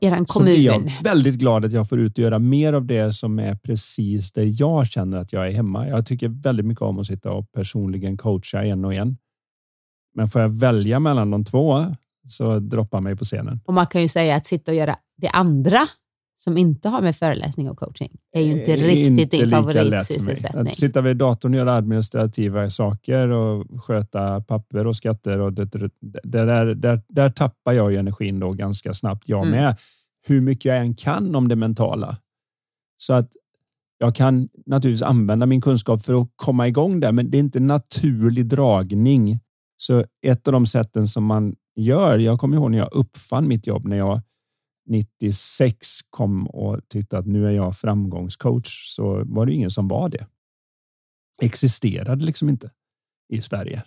er kommun. Så jag väldigt glad att jag får ut och göra mer av det som är precis det jag känner att jag är hemma. Jag tycker väldigt mycket om att sitta och personligen coacha en och en. Men får jag välja mellan de två så droppa mig på scenen. Och man kan ju säga att sitta och göra det andra som inte har med föreläsning och coaching är ju inte riktigt inte din favoritsysselsättning. Att sitta vid datorn och göra administrativa saker och sköta papper och skatter och det, det, där, där, där tappar jag ju energin då ganska snabbt jag mm. med. Hur mycket jag än kan om det mentala. Så att jag kan naturligtvis använda min kunskap för att komma igång där, men det är inte naturlig dragning. Så ett av de sätten som man gör, jag kommer ihåg när jag uppfann mitt jobb när jag 96 kom och tyckte att nu är jag framgångscoach så var det ingen som var det. Existerade liksom inte i Sverige.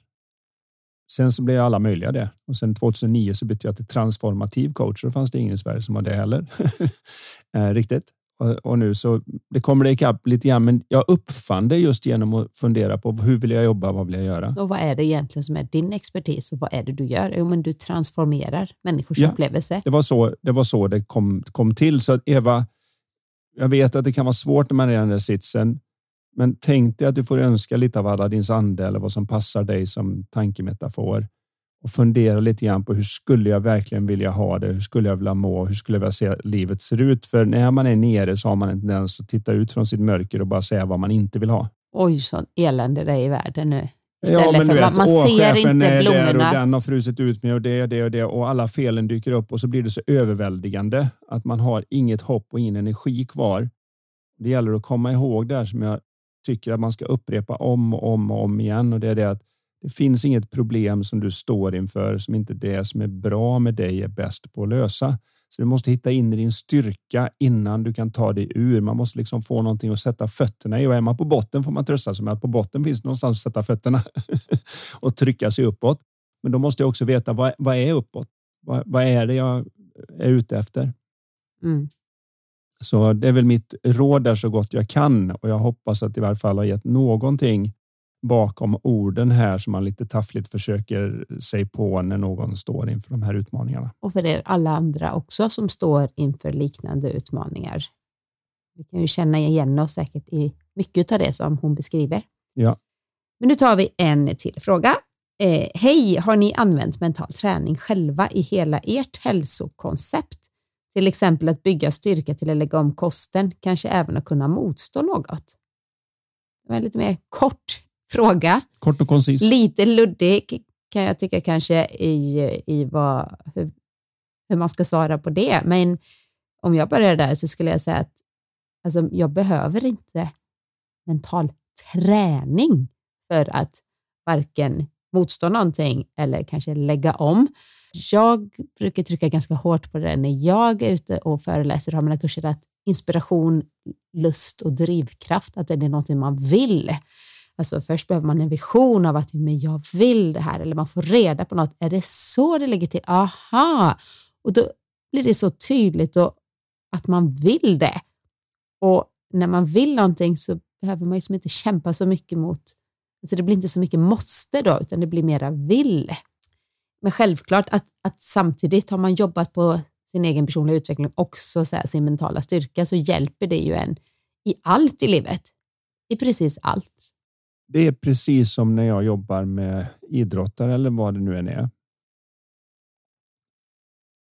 Sen så blev alla möjliga det och sen 2009 så bytte jag till transformativ coach och då fanns det ingen i Sverige som var det heller. Eh, riktigt. Och, nu så det kommer det ikapp lite grann, men jag uppfann det just genom att fundera på hur vill jag jobba? Vad vill jag göra? Och vad är det egentligen som är din expertis och vad är det du gör? Jo, men du transformerar människors ja, upplevelse. Det var så det, var så det kom, kom till. Så Eva, jag vet att det kan vara svårt när man är i den där sitsen, men tänk dig att du får önska lite av Aladdins ande eller vad som passar dig som tankemetafor och fundera lite grann på hur skulle jag verkligen vilja ha det? Hur skulle jag vilja må? Hur skulle jag vilja se livet ser ut? För när man är nere så har man en tendens att titta ut från sitt mörker och bara säga vad man inte vill ha. Oj, sån elände det är i världen nu. Istället ja, men du vet, man, åh, ser inte är blommorna. där och den har frusit ut mig och det och det och det och alla felen dyker upp och så blir det så överväldigande att man har inget hopp och ingen energi kvar. Det gäller att komma ihåg det här som jag tycker att man ska upprepa om och om och om igen och det är det att det finns inget problem som du står inför som inte det som är bra med dig är bäst på att lösa. Så du måste hitta in i din styrka innan du kan ta dig ur. Man måste liksom få någonting att sätta fötterna i och är man på botten får man trösta sig med att på botten finns det någonstans att sätta fötterna och trycka sig uppåt. Men då måste jag också veta vad, vad är uppåt? Vad, vad är det jag är ute efter? Mm. Så det är väl mitt råd där så gott jag kan och jag hoppas att i varje fall har gett någonting bakom orden här som man lite taffligt försöker sig på när någon står inför de här utmaningarna. Och för er alla andra också som står inför liknande utmaningar. vi kan ju känna igen oss säkert i mycket av det som hon beskriver. Ja. Men nu tar vi en till fråga. Eh, Hej, har ni använt mental träning själva i hela ert hälsokoncept? Till exempel att bygga styrka till att lägga om kosten, kanske även att kunna motstå något. Det var en lite mer kort fråga. Kort och koncis. Lite luddig kan jag tycka kanske i, i vad, hur, hur man ska svara på det. Men om jag börjar där så skulle jag säga att alltså, jag behöver inte mental träning för att varken motstå någonting eller kanske lägga om. Jag brukar trycka ganska hårt på det när jag är ute och föreläser och har mina kurser, att inspiration, lust och drivkraft, att det är någonting man vill. Alltså först behöver man en vision av att men jag vill det här eller man får reda på något. Är det så det ligger till? Aha! Och då blir det så tydligt och att man vill det. Och när man vill någonting så behöver man liksom inte kämpa så mycket mot, alltså det blir inte så mycket måste då, utan det blir mera vill. Men självklart att, att samtidigt har man jobbat på sin egen personliga utveckling också så här, sin mentala styrka så hjälper det ju en i allt i livet. I precis allt. Det är precis som när jag jobbar med idrottare eller vad det nu än är.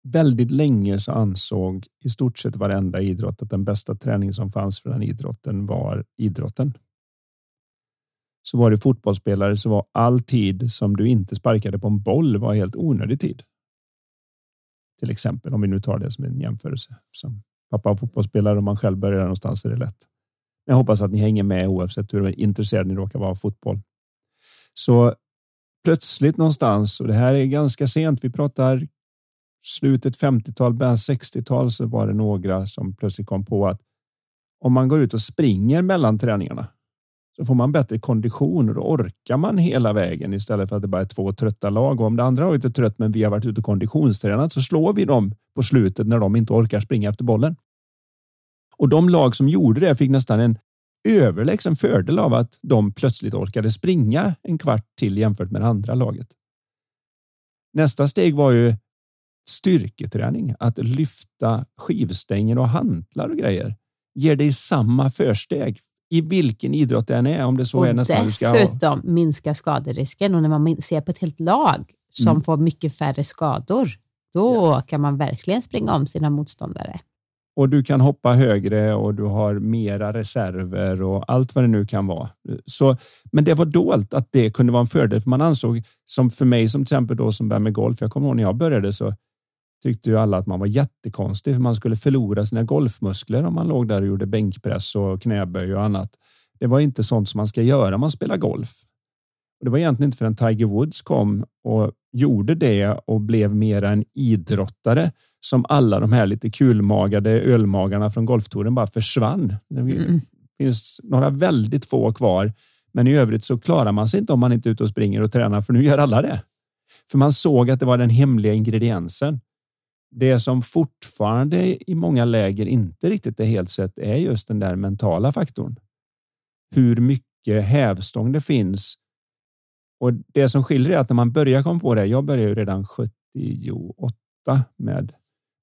Väldigt länge så ansåg i stort sett varenda idrott att den bästa träning som fanns för den idrotten var idrotten. Så var det fotbollsspelare så var all tid som du inte sparkade på en boll var helt onödig tid. Till exempel om vi nu tar det som en jämförelse. Som pappa var fotbollsspelare och man själv börjar någonstans är det lätt. Jag hoppas att ni hänger med oavsett hur intresserade ni råkar vara av fotboll. Så plötsligt någonstans, och det här är ganska sent, vi pratar slutet 50-tal, början 60-tal så var det några som plötsligt kom på att om man går ut och springer mellan träningarna så får man bättre kondition och då orkar man hela vägen istället för att det bara är två trötta lag. Och om det andra har är trött men vi har varit ute och konditionstränat så slår vi dem på slutet när de inte orkar springa efter bollen. Och de lag som gjorde det fick nästan en överlägsen fördel av att de plötsligt orkade springa en kvart till jämfört med det andra laget. Nästa steg var ju styrketräning, att lyfta skivstänger och hantlar och grejer ger dig samma försteg i vilken idrott det än är. Om det så och är nästan dessutom ska minska skaderisken och när man ser på ett helt lag som mm. får mycket färre skador, då ja. kan man verkligen springa om sina motståndare. Och du kan hoppa högre och du har mera reserver och allt vad det nu kan vara. Så, men det var dolt att det kunde vara en fördel, för man ansåg, som för mig som till exempel då som började med golf, jag kommer ihåg när jag började så tyckte ju alla att man var jättekonstig för man skulle förlora sina golfmuskler om man låg där och gjorde bänkpress och knäböj och annat. Det var inte sånt som man ska göra om man spelar golf. Och det var egentligen inte förrän Tiger Woods kom och gjorde det och blev mer en idrottare som alla de här lite kulmagade ölmagarna från golftouren bara försvann. Det mm. finns några väldigt få kvar, men i övrigt så klarar man sig inte om man inte är ute och springer och tränar, för nu gör alla det. För man såg att det var den hemliga ingrediensen. Det som fortfarande i många läger inte riktigt är helt sett är just den där mentala faktorn. Hur mycket hävstång det finns. Och det som skiljer är att när man börjar komma på det. Jag började ju redan 78 med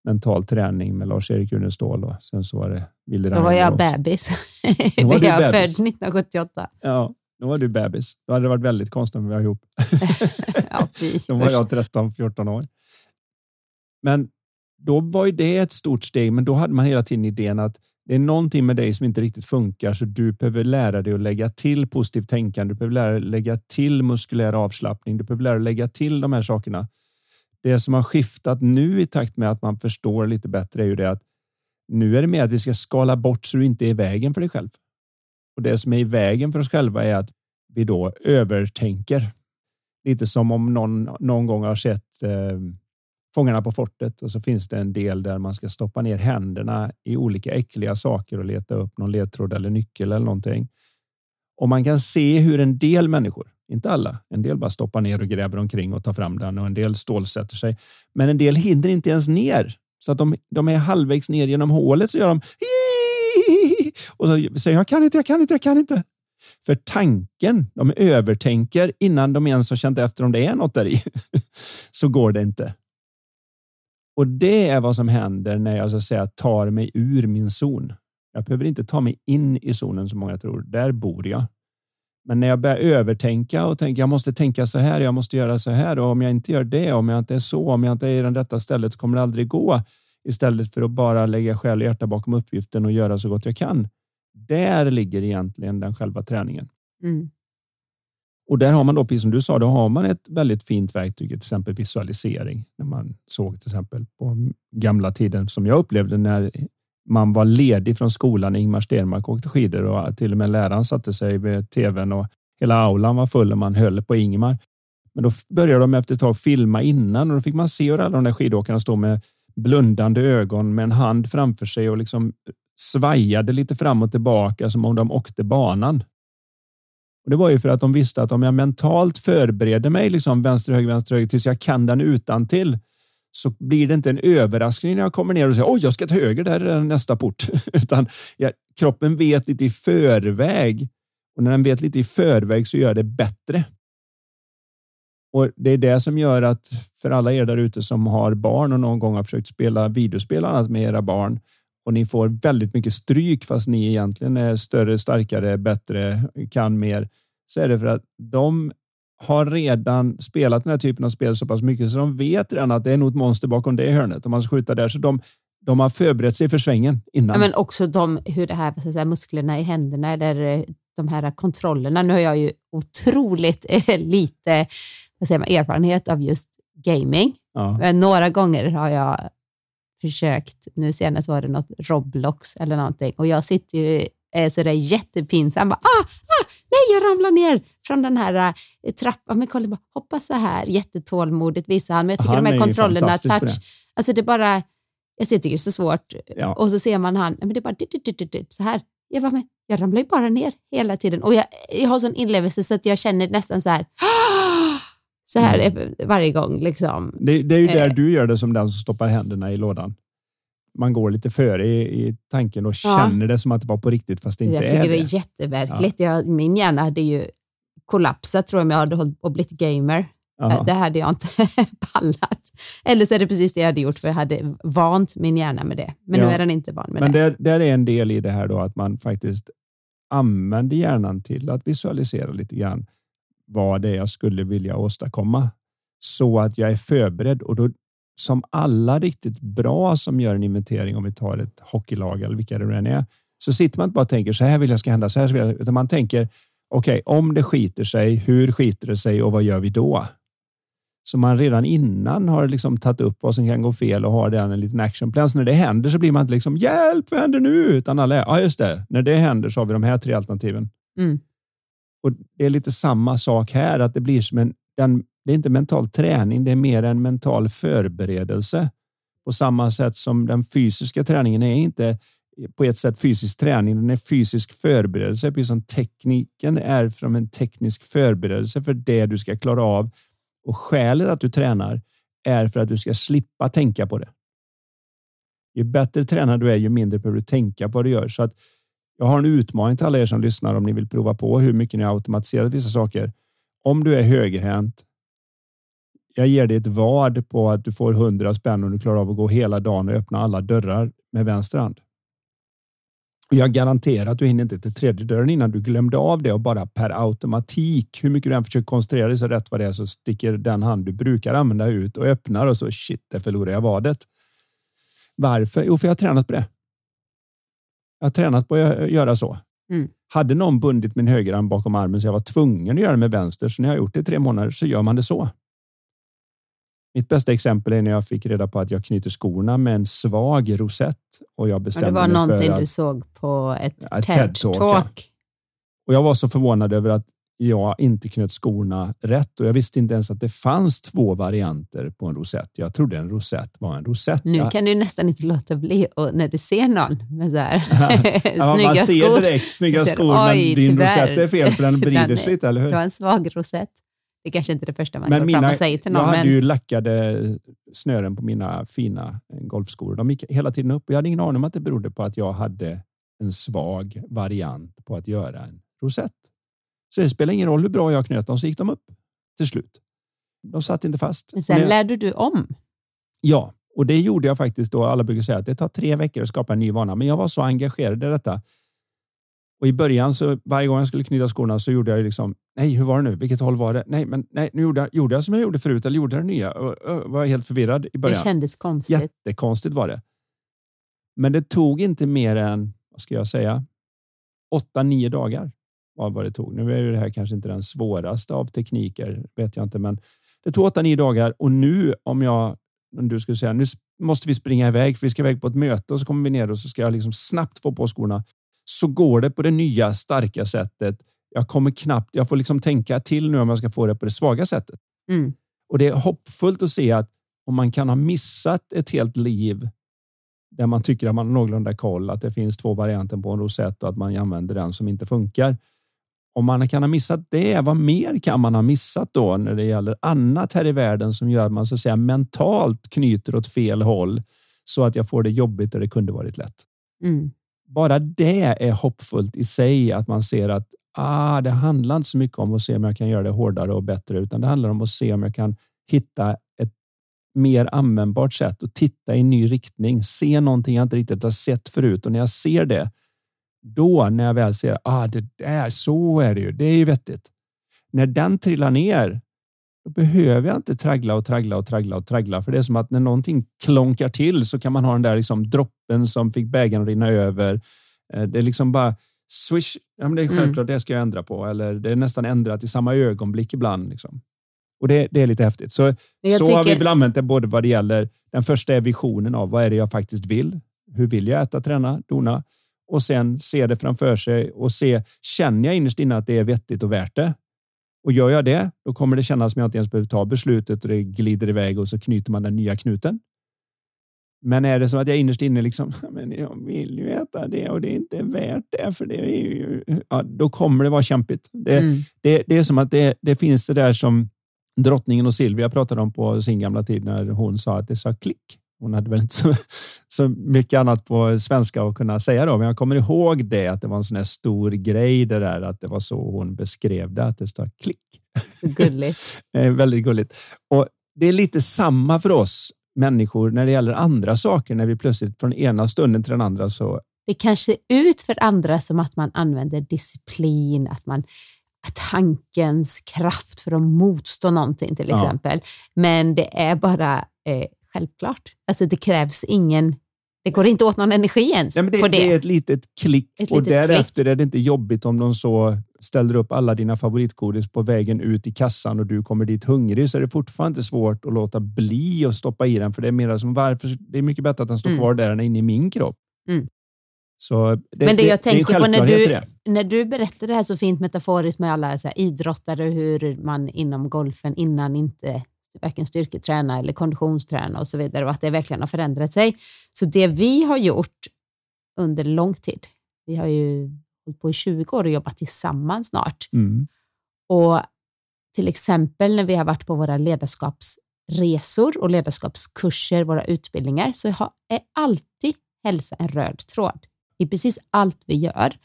mental träning med Lars-Erik Unestål och sen så var det Wille Då var jag bebis. Då var jag född 1978. Ja, då var du bebis. Då hade det varit väldigt konstigt om vi var ihop. ja, Då var jag 13-14 år. Men då var ju det ett stort steg, men då hade man hela tiden idén att det är någonting med dig som inte riktigt funkar, så du behöver lära dig att lägga till positivt tänkande. Du behöver lära dig lägga till muskulär avslappning. Du behöver lära dig lägga till de här sakerna. Det som har skiftat nu i takt med att man förstår lite bättre är ju det att nu är det mer att vi ska skala bort så du inte är i vägen för dig själv. Och det som är i vägen för oss själva är att vi då övertänker. Lite som om någon någon gång har sett eh, Fångarna på fortet och så finns det en del där man ska stoppa ner händerna i olika äckliga saker och leta upp någon ledtråd eller nyckel eller någonting. Och man kan se hur en del människor, inte alla, en del bara stoppar ner och gräver omkring och tar fram den och en del stålsätter sig. Men en del hinner inte ens ner så att de, de är halvvägs ner genom hålet så gör de och så säger jag kan inte, jag kan inte, jag kan inte. För tanken, de övertänker innan de ens har känt efter om det är något där i. så går det inte. Och det är vad som händer när jag så att säga tar mig ur min zon. Jag behöver inte ta mig in i zonen som många tror. Där bor jag. Men när jag börjar övertänka och tänker jag måste tänka så här, jag måste göra så här och om jag inte gör det, om jag inte är så, om jag inte är i det rätta stället så kommer det aldrig gå. Istället för att bara lägga själ och hjärta bakom uppgiften och göra så gott jag kan. Där ligger egentligen den själva träningen. Mm. Och där har man då, precis som du sa, då har man ett väldigt fint verktyg, till exempel visualisering. När man såg till exempel på gamla tiden som jag upplevde när man var ledig från skolan. Ingmar Stenmark åkte skidor och till och med läraren satte sig vid tvn och hela aulan var full och man höll på Ingmar. Men då började de efter ett tag filma innan och då fick man se hur alla de där skidåkarna stod med blundande ögon med en hand framför sig och liksom svajade lite fram och tillbaka som om de åkte banan. Och Det var ju för att de visste att om jag mentalt förbereder mig liksom vänster, höger, vänster, höger tills jag kan den utan till så blir det inte en överraskning när jag kommer ner och säger oj, jag ska ta höger, där är nästa port. Utan ja, kroppen vet lite i förväg och när den vet lite i förväg så gör det bättre. Och Det är det som gör att för alla er där ute som har barn och någon gång har försökt spela videospel annat med era barn och ni får väldigt mycket stryk fast ni egentligen är större, starkare, bättre, kan mer, så är det för att de har redan spelat den här typen av spel så pass mycket så de vet redan att det är nog ett monster bakom det hörnet om man ska skjuta där. Så de, de har förberett sig för svängen innan. Ja, men också de, hur det här, så säga, musklerna i händerna, eller eh, de här kontrollerna. Nu har jag ju otroligt eh, lite vad säger man, erfarenhet av just gaming. Ja. Men några gånger har jag försökt, nu senast var det något Roblox eller någonting och jag sitter ju är sådär jättepinsam. Bara, ah, ah, nej, jag ramlar ner från den här äh, trappan. Men Colin bara, hoppa så här. Jättetålmodigt visar han. Men jag tycker Han de är här kontrollerna, touch, det. alltså det är bara, jag tycker det är så svårt. Ja. Och så ser man han, men det är bara dit, dit, dit, så här. Jag, bara, men jag ramlar ju bara ner hela tiden. Och jag, jag har sån inlevelse så att jag känner nästan så här, "Ah!" så här Mm. varje gång. Liksom. Det, det är ju där Eh. du gör det som den som stoppar händerna i lådan. Man går lite före i, i tanken och känner det som att det var på riktigt fast det inte Jag är tycker det. det är jätteverkligt. Jag, min hjärna hade ju kollapsat tror jag om jag hade hållit och blivit gamer. Jaha. Det hade jag inte pallat. Eller så är det precis det jag hade gjort för jag hade vant min hjärna med det. Men Ja. nu är den inte van med Men det. där, där är en del i det här då att man faktiskt använder hjärnan till att visualisera lite grann vad det är jag skulle vilja åstadkomma så att jag är förberedd och då som alla riktigt bra som gör en inventering om vi tar ett hockeylag eller vilka det än är så sitter man inte bara och tänker så här vill jag ska hända så här vill jag, utan man tänker okej om det skiter sig hur skiter det sig och vad gör vi då? Så man redan innan har liksom tagit upp vad som kan gå fel och har den en liten actionplan. Så när det händer så blir man inte liksom hjälp, vad händer nu? Utan alla är, ja just det, när det händer så har vi de här tre alternativen. Mm. Och Det är lite samma sak här, att det blir som en, den, det är inte mental träning, det är mer en mental förberedelse. På samma sätt som den fysiska träningen är inte på ett sätt fysisk träning, den är fysisk förberedelse, precis som tekniken är från en teknisk förberedelse för det du ska klara av. Och skälet att du tränar är för att du ska slippa tänka på det. Ju bättre tränad du är, ju mindre behöver du tänka på vad du gör. Så att jag har en utmaning till alla er som lyssnar om ni vill prova på hur mycket ni har automatiserat vissa saker. Om du är högerhänt, jag ger dig ett vad på att du får 100 spänn om du klarar av att gå hela dagen och öppna alla dörrar med vänster hand. Jag garanterar att du hinner inte till tredje dörren innan du glömde av det och bara per automatik, hur mycket du än försöker koncentrera dig så rätt vad det är så sticker den hand du brukar använda ut och öppnar och så shit, där förlorar jag vadet. Varför? Jo, för jag har tränat på det. Jag har tränat på att gö- göra så. Mm. Hade någon bundit min högerarm bakom armen så jag var tvungen att göra det med vänster, så när jag har gjort det i tre månader så gör man det så. Mitt bästa exempel är när jag fick reda på att jag knyter skorna med en svag rosett och jag Och det bestämde var mig någonting för att, du såg på ett Ja, TED-talk, ja. Och jag var så förvånad över att jag inte knöt skorna rätt och jag visste inte ens att det fanns två varianter på en rosett. Jag trodde en rosett var en rosett. Nu kan du nästan inte låta bli och när du ser någon med så här Ja, snygga man ser skor. direkt snygga Ser, skor, men din tyvärr. rosett är fel för den vrider sig lite, eller hur? Du har en svag rosett. Det kanske inte är det första man Men går fram mina, och säger till jag någon. hade Men ju lackade snören på mina fina golfskor. De gick hela tiden upp jag hade ingen aning om att det berodde på att jag hade en svag variant på att göra en rosett. Så det spelar ingen roll hur bra jag knöt dem så gick de upp till slut. De satt inte fast. men sen jag- lärde du om. Ja, Och det gjorde jag faktiskt då. Alla brukar säga att det tar tre veckor att skapa en ny vana, men jag var så engagerad i detta. Och i början, så varje gång jag skulle knyta skorna så gjorde jag liksom, nej, hur var det nu? Vilket håll var det? Nej, men nej, nu gjorde jag, gjorde jag som jag gjorde förut eller gjorde jag det nya? Och, och, var helt förvirrad i början. Det kändes konstigt. Jättekonstigt var det. Men det tog inte mer än, vad ska jag säga, åtta, nio dagar var vad det tog. Nu är det här kanske inte den svåraste av tekniker, vet jag inte, men det tog åtta, nio dagar och nu om jag, om du skulle säga, nu måste vi springa iväg, för vi ska iväg på ett möte och så kommer vi ner och så ska jag liksom snabbt få på skorna. Så går det på det nya starka sättet. Jag kommer knappt, jag får liksom tänka till nu om jag ska få det på det svaga sättet. Mm. Och det är hoppfullt att se att om man kan ha missat ett helt liv där man tycker att man har någorlunda koll, att det finns två varianter på en rosett och att man använder den som inte funkar. Om man kan ha missat det, vad mer kan man ha missat då när det gäller annat här i världen som gör att man så att säga mentalt knyter åt fel håll så att jag får det jobbigt där det kunde varit lätt. Mm. Bara det är hoppfullt i sig att man ser att ah, det handlar inte så mycket om att se om jag kan göra det hårdare och bättre, utan det handlar om att se om jag kan hitta ett mer användbart sätt och titta i en ny riktning. Se någonting jag inte riktigt har sett förut och när jag ser det, då när jag väl ser ah, det där, så är det ju. Det är ju vettigt. När den trillar ner, då behöver jag inte traggla och traggla och traggla och traggla. För det är som att när någonting klonkar till så kan man ha den där liksom droppen som fick bägaren att rinna över. Eh, det är liksom bara swish. Ja, men det är mm. självklart, mm. det ska jag ändra på. Eller det är nästan ändrat i samma ögonblick ibland. Liksom. Och det, det är lite häftigt. Så, så tycker... har vi väl använt det både vad det gäller den första är visionen av vad är det jag faktiskt vill? Hur vill jag äta, träna, dona? Och sen se det framför sig och se, känner jag innerst inne att det är vettigt och värt det? Och gör jag det, då kommer det kännas som jag inte ens behöver ta beslutet och det glider iväg och så knyter man den nya knuten. Men är det så att jag innerst inne liksom, men jag vill ju äta det och det är inte värt det, för det är ju, ja, då kommer det vara kämpigt. Det, mm. det, det är som att det, det finns det där som drottningen och Silvia pratade om på sin gamla tid när hon sa att det sa klick. Hon hade väl inte så, så mycket annat på svenska att kunna säga då, men jag kommer ihåg det att det var en sån här stor grej det där att det var så hon beskrev det, att det står klick. Gulligt. väldigt gulligt. Och det är lite samma för oss människor när det gäller andra saker, när vi plötsligt från ena stunden till den andra så det kanske ut för andra som att man använder disciplin, att man tankens kraft för att motstå någonting till exempel. Ja. Men det är bara eh, självklart. Alltså det krävs ingen det går inte åt någon energi ens ja, det, på det. Det är ett litet klick ett och litet därefter klick. är det inte jobbigt om de så ställer upp alla dina favoritgodis på vägen ut i kassan och du kommer dit hungrig så är det fortfarande svårt att låta bli att stoppa i den. För det är mer som varför. Det är mycket bättre att den står mm. kvar där än inne i min kropp. Mm. Så det, Men det, jag det, tänker på när du, när du berättar det här så fint metaforiskt med alla så här, idrottare, hur man inom golfen innan inte varken styrketräna eller konditionsträna och så vidare och att det verkligen har förändrat sig. Så det vi har gjort under lång tid, vi har ju hållit på i 20 år och jobbat tillsammans snart. Mm. Och till exempel när vi har varit på våra ledarskapsresor och ledarskapskurser, våra utbildningar, så är alltid hälsa en röd tråd i precis allt vi gör.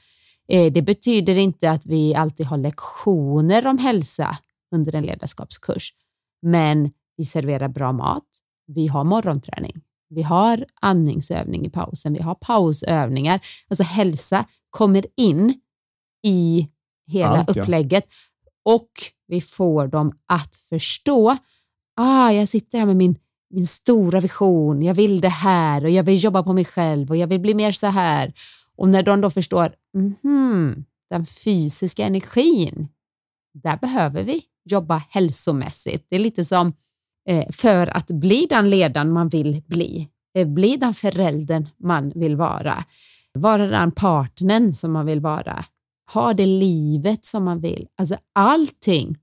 Eh, det betyder inte att vi alltid har lektioner om hälsa under en ledarskapskurs, men vi serverar bra mat. Vi har morgonträning. Vi har andningsövning i pausen. Vi har pausövningar. Alltså hälsa kommer in i hela Allt, upplägget ja. och vi får dem att förstå. Ah, jag sitter här med min, min stora vision. Jag vill det här och jag vill jobba på mig själv och jag vill bli mer så här. Och när de då förstår, mm, den fysiska energin, där behöver vi jobba hälsomässigt. Det är lite som eh, för att bli den ledaren man vill bli, eh, bli den föräldern man vill vara, vara den partnern som man vill vara, ha det livet som man vill. Alltså allting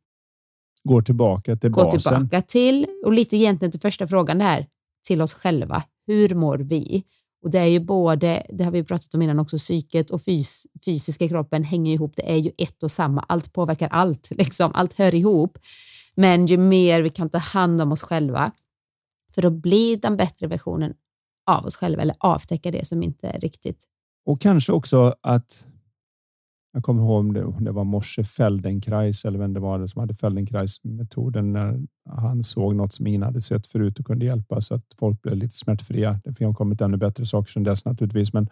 går tillbaka till går basen. tillbaka till, och lite egentligen till första frågan här, till oss själva. Hur mår vi? Och Det är ju både, det har vi pratat om innan också, psyket och fys, fysiska kroppen hänger ihop. Det är ju ett och samma. Allt påverkar allt. Liksom. Allt hör ihop. Men ju mer vi kan ta hand om oss själva för att bli den bättre versionen av oss själva eller avtäcka det som inte är riktigt. Och kanske också att jag kommer ihåg om det, om det var Morse Feldenkrais eller vem det var som hade Feldenkrais-metoden när han såg något som ingen hade sett förut och kunde hjälpa så att folk blev lite smärtfria. Det har kommit ännu bättre saker sedan dess naturligtvis, men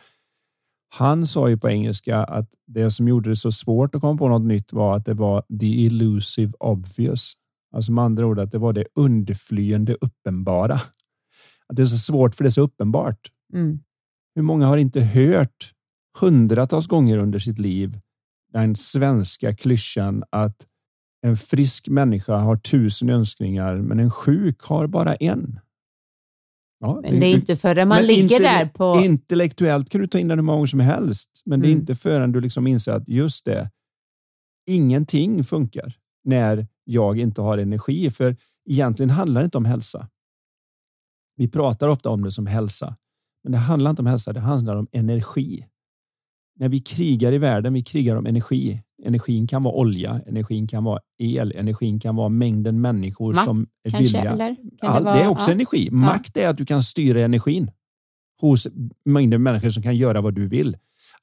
han sa ju på engelska att det som gjorde det så svårt att komma på något nytt var att det var the elusive obvious. Alltså med andra ord att det var det undflyende uppenbara. Att det är så svårt för det är så uppenbart. Mm. Hur många har inte hört hundratals gånger under sitt liv den svenska klyschan att en frisk människa har tusen önskningar, men en sjuk har bara en. Ja, men det är inte förrän man ligger där på... Intellektuellt kan du ta in den hur många gånger som helst, men det är mm. inte förrän du liksom inser att just det, ingenting funkar när jag inte har energi. För egentligen handlar det inte om hälsa. Vi pratar ofta om det som hälsa, men det handlar inte om hälsa. Det handlar om energi. När vi krigar i världen, vi krigar om energi. Energin kan vara olja, energin kan vara el, energin kan vara mängden människor Makt, som är kanske, villiga. Eller? Kan All, det, vara, det, är också ja. energi. Makt är att du kan styra energin hos mängden människor som kan göra vad du vill.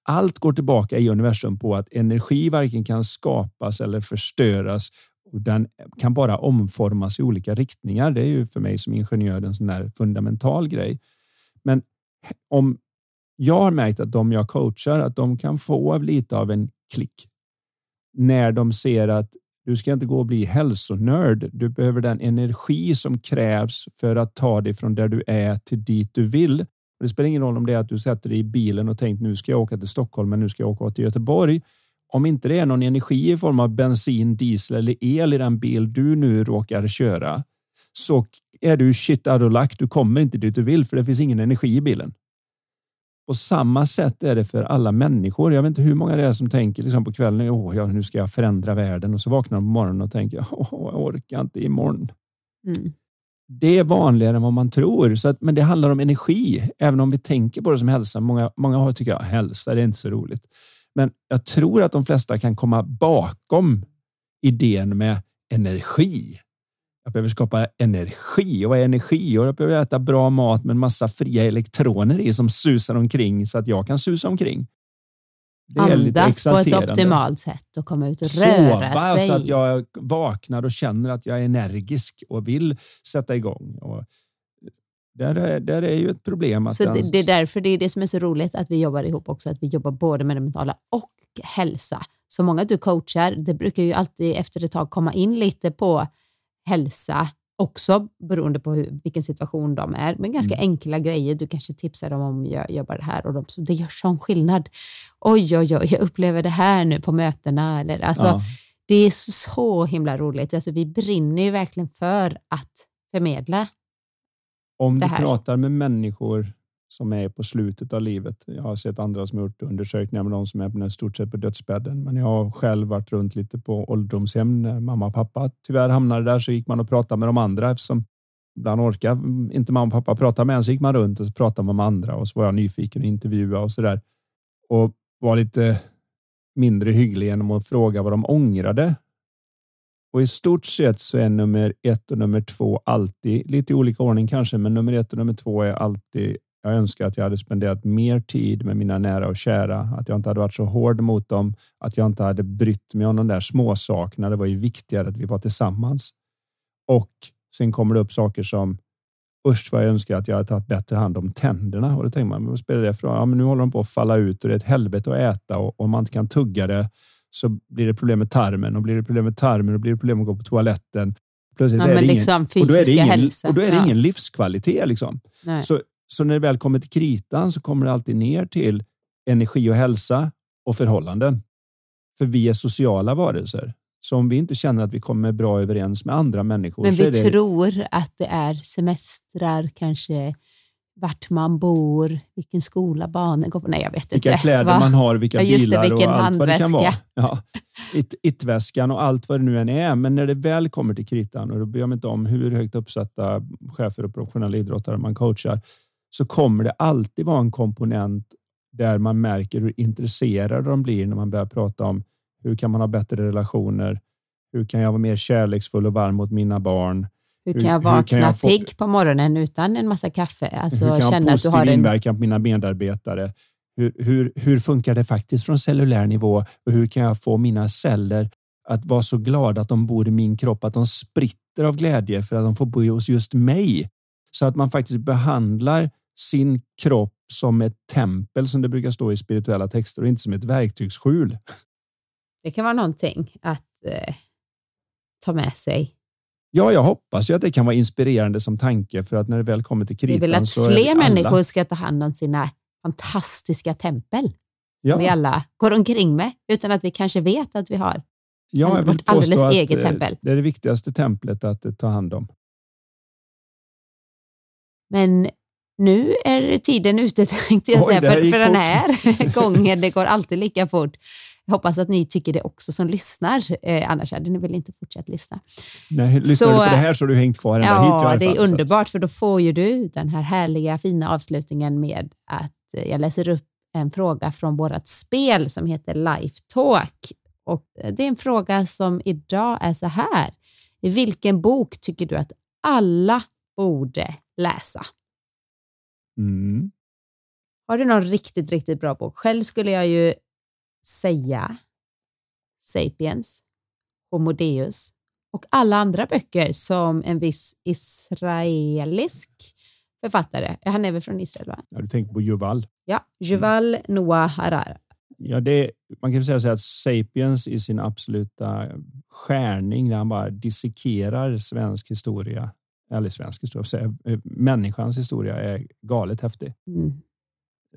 Allt går tillbaka i universum på att energi varken kan skapas eller förstöras. Och den kan bara omformas i olika riktningar. Det är ju för mig som ingenjör en sån fundamental grej. Men om jag har märkt att de jag coachar, att de kan få lite av en klick när de ser att du ska inte gå och bli hälsonörd. Du behöver den energi som krävs för att ta dig från där du är till dit du vill. Det spelar ingen roll om det är att du sätter dig i bilen och tänkt nu ska jag åka till Stockholm, men nu ska jag åka till Göteborg. Om inte det är någon energi i form av bensin, diesel eller el i den bil du nu råkar köra så är du shit out of luck. Du kommer inte dit du vill för det finns ingen energi i bilen. På samma sätt är det för alla människor. Jag vet inte hur många det är som tänker liksom på kvällen, oh, ja, nu ska jag förändra världen och så vaknar de på morgonen och tänker, oh, jag orkar inte imorgon. Mm. Det är vanligare än vad man tror, så att, men det handlar om energi, även om vi tänker på det som hälsa. Många, många har tycker jag, hälsa det är inte så roligt. Men jag tror att de flesta kan komma bakom idén med energi. Jag behöver skapa energi. Och vad är energi? Och jag behöver äta bra mat med en massa fria elektroner i som susar omkring så att jag kan susa omkring. Det är Andas på ett optimalt sätt och komma ut och röra Sova sig. så att jag vaknar och känner att jag är energisk och vill sätta igång. Och där, är, där är ju ett problem. Så det, det är därför det är det som är så roligt att vi jobbar ihop också, att vi jobbar både med det mentala och hälsa. Så många du coachar, det brukar ju alltid efter ett tag komma in lite på hälsa också beroende på hur, vilken situation de är. Men ganska mm. enkla grejer. Du kanske tipsar dem om jag jobbar det här och de, det gör sån skillnad. Oj, oj, oj, jag upplever det här nu på mötena. Eller, alltså, ja. Det är så himla roligt. Alltså, vi brinner ju verkligen för att förmedla Om du pratar med människor som är på slutet av livet. Jag har sett andra som har gjort undersökningar med de som är på stort sett på dödsbädden. Men jag har själv varit runt lite på ålderdomshem när mamma och pappa tyvärr hamnade där så gick man och pratade med de andra eftersom ibland orkar inte mamma och pappa prata med en så gick man runt och så pratade man med andra och så var jag nyfiken och intervjuade och så där. Och var lite mindre hygglig genom att fråga vad de ångrade. Och i stort sett så är nummer ett och nummer två alltid lite i olika ordning kanske, men nummer ett och nummer två är alltid jag önskar att jag hade spenderat mer tid med mina nära och kära, att jag inte hade varit så hård mot dem, att jag inte hade brytt mig om de där små sakerna. Det var ju viktigare att vi var tillsammans. Och sen kommer det upp saker som Usch vad jag önskar att jag hade tagit bättre hand om tänderna. Och då tänker man, vad spelar det för ja, men Nu håller de på att falla ut och det är ett helvete att äta och om man inte kan tugga det så blir det problem med tarmen och blir det problem med tarmen och blir det problem att gå på toaletten. Plötsligt ja, är det liksom ingen, och då är det ingen, hälsa. Och då är det ingen livskvalitet. Liksom. Så så när det väl kommer till kritan så kommer det alltid ner till energi och hälsa och förhållanden. För vi är sociala varelser. Så om vi inte känner att vi kommer bra överens med andra människor. Men vi det... tror att det är semestrar, kanske vart man bor, vilken skola barnen går på. Nej, jag vet vilka inte. Vilka kläder Va? man har, vilka ja, bilar det, och allt vad det kan vara. Ja. It-väskan och allt vad det nu än är. Men när det väl kommer till kritan, och då bryr jag mig inte om hur högt uppsatta chefer och professionella idrottare man coachar, så kommer det alltid vara en komponent där man märker hur intresserade de blir när man börjar prata om hur kan man ha bättre relationer? Hur kan jag vara mer kärleksfull och varm mot mina barn? Hur kan jag vakna pigg på morgonen utan en massa kaffe? Alltså, hur kan jag ha positiv inverkan på mina medarbetare? Hur, hur, hur funkar det faktiskt från cellulär nivå och hur kan jag få mina celler att vara så glada att de bor i min kropp, att de spritter av glädje för att de får bo hos just mig. Så att man faktiskt behandlar sin kropp som ett tempel som det brukar stå i spirituella texter och inte som ett verktygsskjul. Det kan vara någonting att eh, ta med sig. Ja, jag hoppas ju att det kan vara inspirerande som tanke för att när det väl kommer till kritan. Vi vill att fler människor ska ta hand om sina fantastiska tempel ja. som vi alla går omkring med utan att vi kanske vet att vi har ja, jag vill alldeles att eget eh, tempel. Det är det viktigaste templet att ta hand om. Men nu är tiden ute tänkte jag säga, för, för den här gången. Det går alltid lika fort. Jag hoppas att ni tycker det också som lyssnar. Eh, annars hade ni väl inte fortsatt lyssna. Nej, lyssnar så, du på det här så har du hängt kvar ända ja, hit Ja, det är underbart för då får ju du den här härliga fina avslutningen med att eh, jag läser upp en fråga från vårt spel som heter Life Talk. Och eh, det är en fråga som idag är så här. I vilken bok tycker du att alla borde läsa? Mm. Har du någon riktigt, riktigt bra bok? Själv skulle jag ju säga Sapiens, Homo Deus och alla andra böcker som en viss israelisk författare, han är väl från Israel? Va? Ja, du tänker på Juval? Ja, Juval mm. Noah Harari. Ja, det, man kan säga så att Sapiens i sin absoluta skärning, när han bara dissekerar svensk historia, eller svensk historia, säga, eh, människans historia är galet häftig. Mm.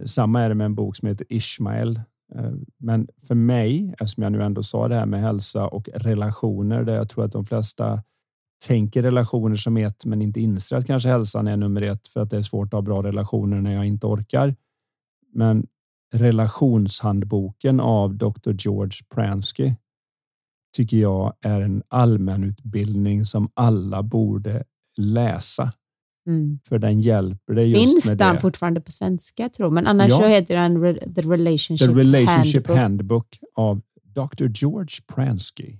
Samma är det med en bok som heter Ishmael. Eh, men för mig, eftersom jag nu ändå sa det här med hälsa och relationer, där jag tror att de flesta tänker relationer som ett, men inte inser att kanske hälsan är nummer ett för att det är svårt att ha bra relationer när jag inte orkar. Men relationshandboken av Dr. George Pransky tycker jag är en allmänutbildning som alla borde läsa. Mm. För den hjälper dig just Finns med den det. fortfarande på svenska tror Men annars ja. så heter den The Relationship, The Relationship Handbook. Handbook av Dr. George Pransky.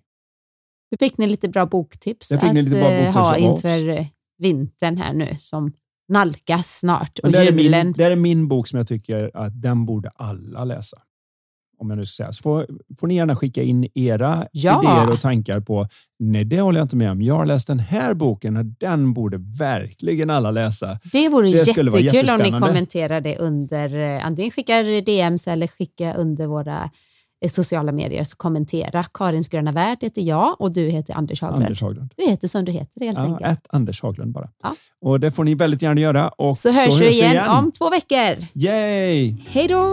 Du fick ni lite bra boktips att bra eh, boktips ha inför oss. vintern här nu som nalkas snart och det, är julen. min, det är min bok som jag tycker att den borde alla läsa. Om jag nu ska säga. Så får, får ni gärna skicka in era ja. idéer och tankar på nej, det håller jag inte med om. Jag har läst den här boken och den borde verkligen alla läsa. Det vore det jättekul om ni kommenterar det under, eh, antingen skickar DMs eller skicka under våra eh, sociala medier. Så kommentera. Karins gröna värld heter jag och du heter Anders Haglund. Anders Haglund. Du heter som du heter helt ja, enkelt. Ett Anders Haglund bara. Ja. Och det får ni väldigt gärna göra. Och så, hörs, så vi igen, igen om två veckor. Yay! Hej då!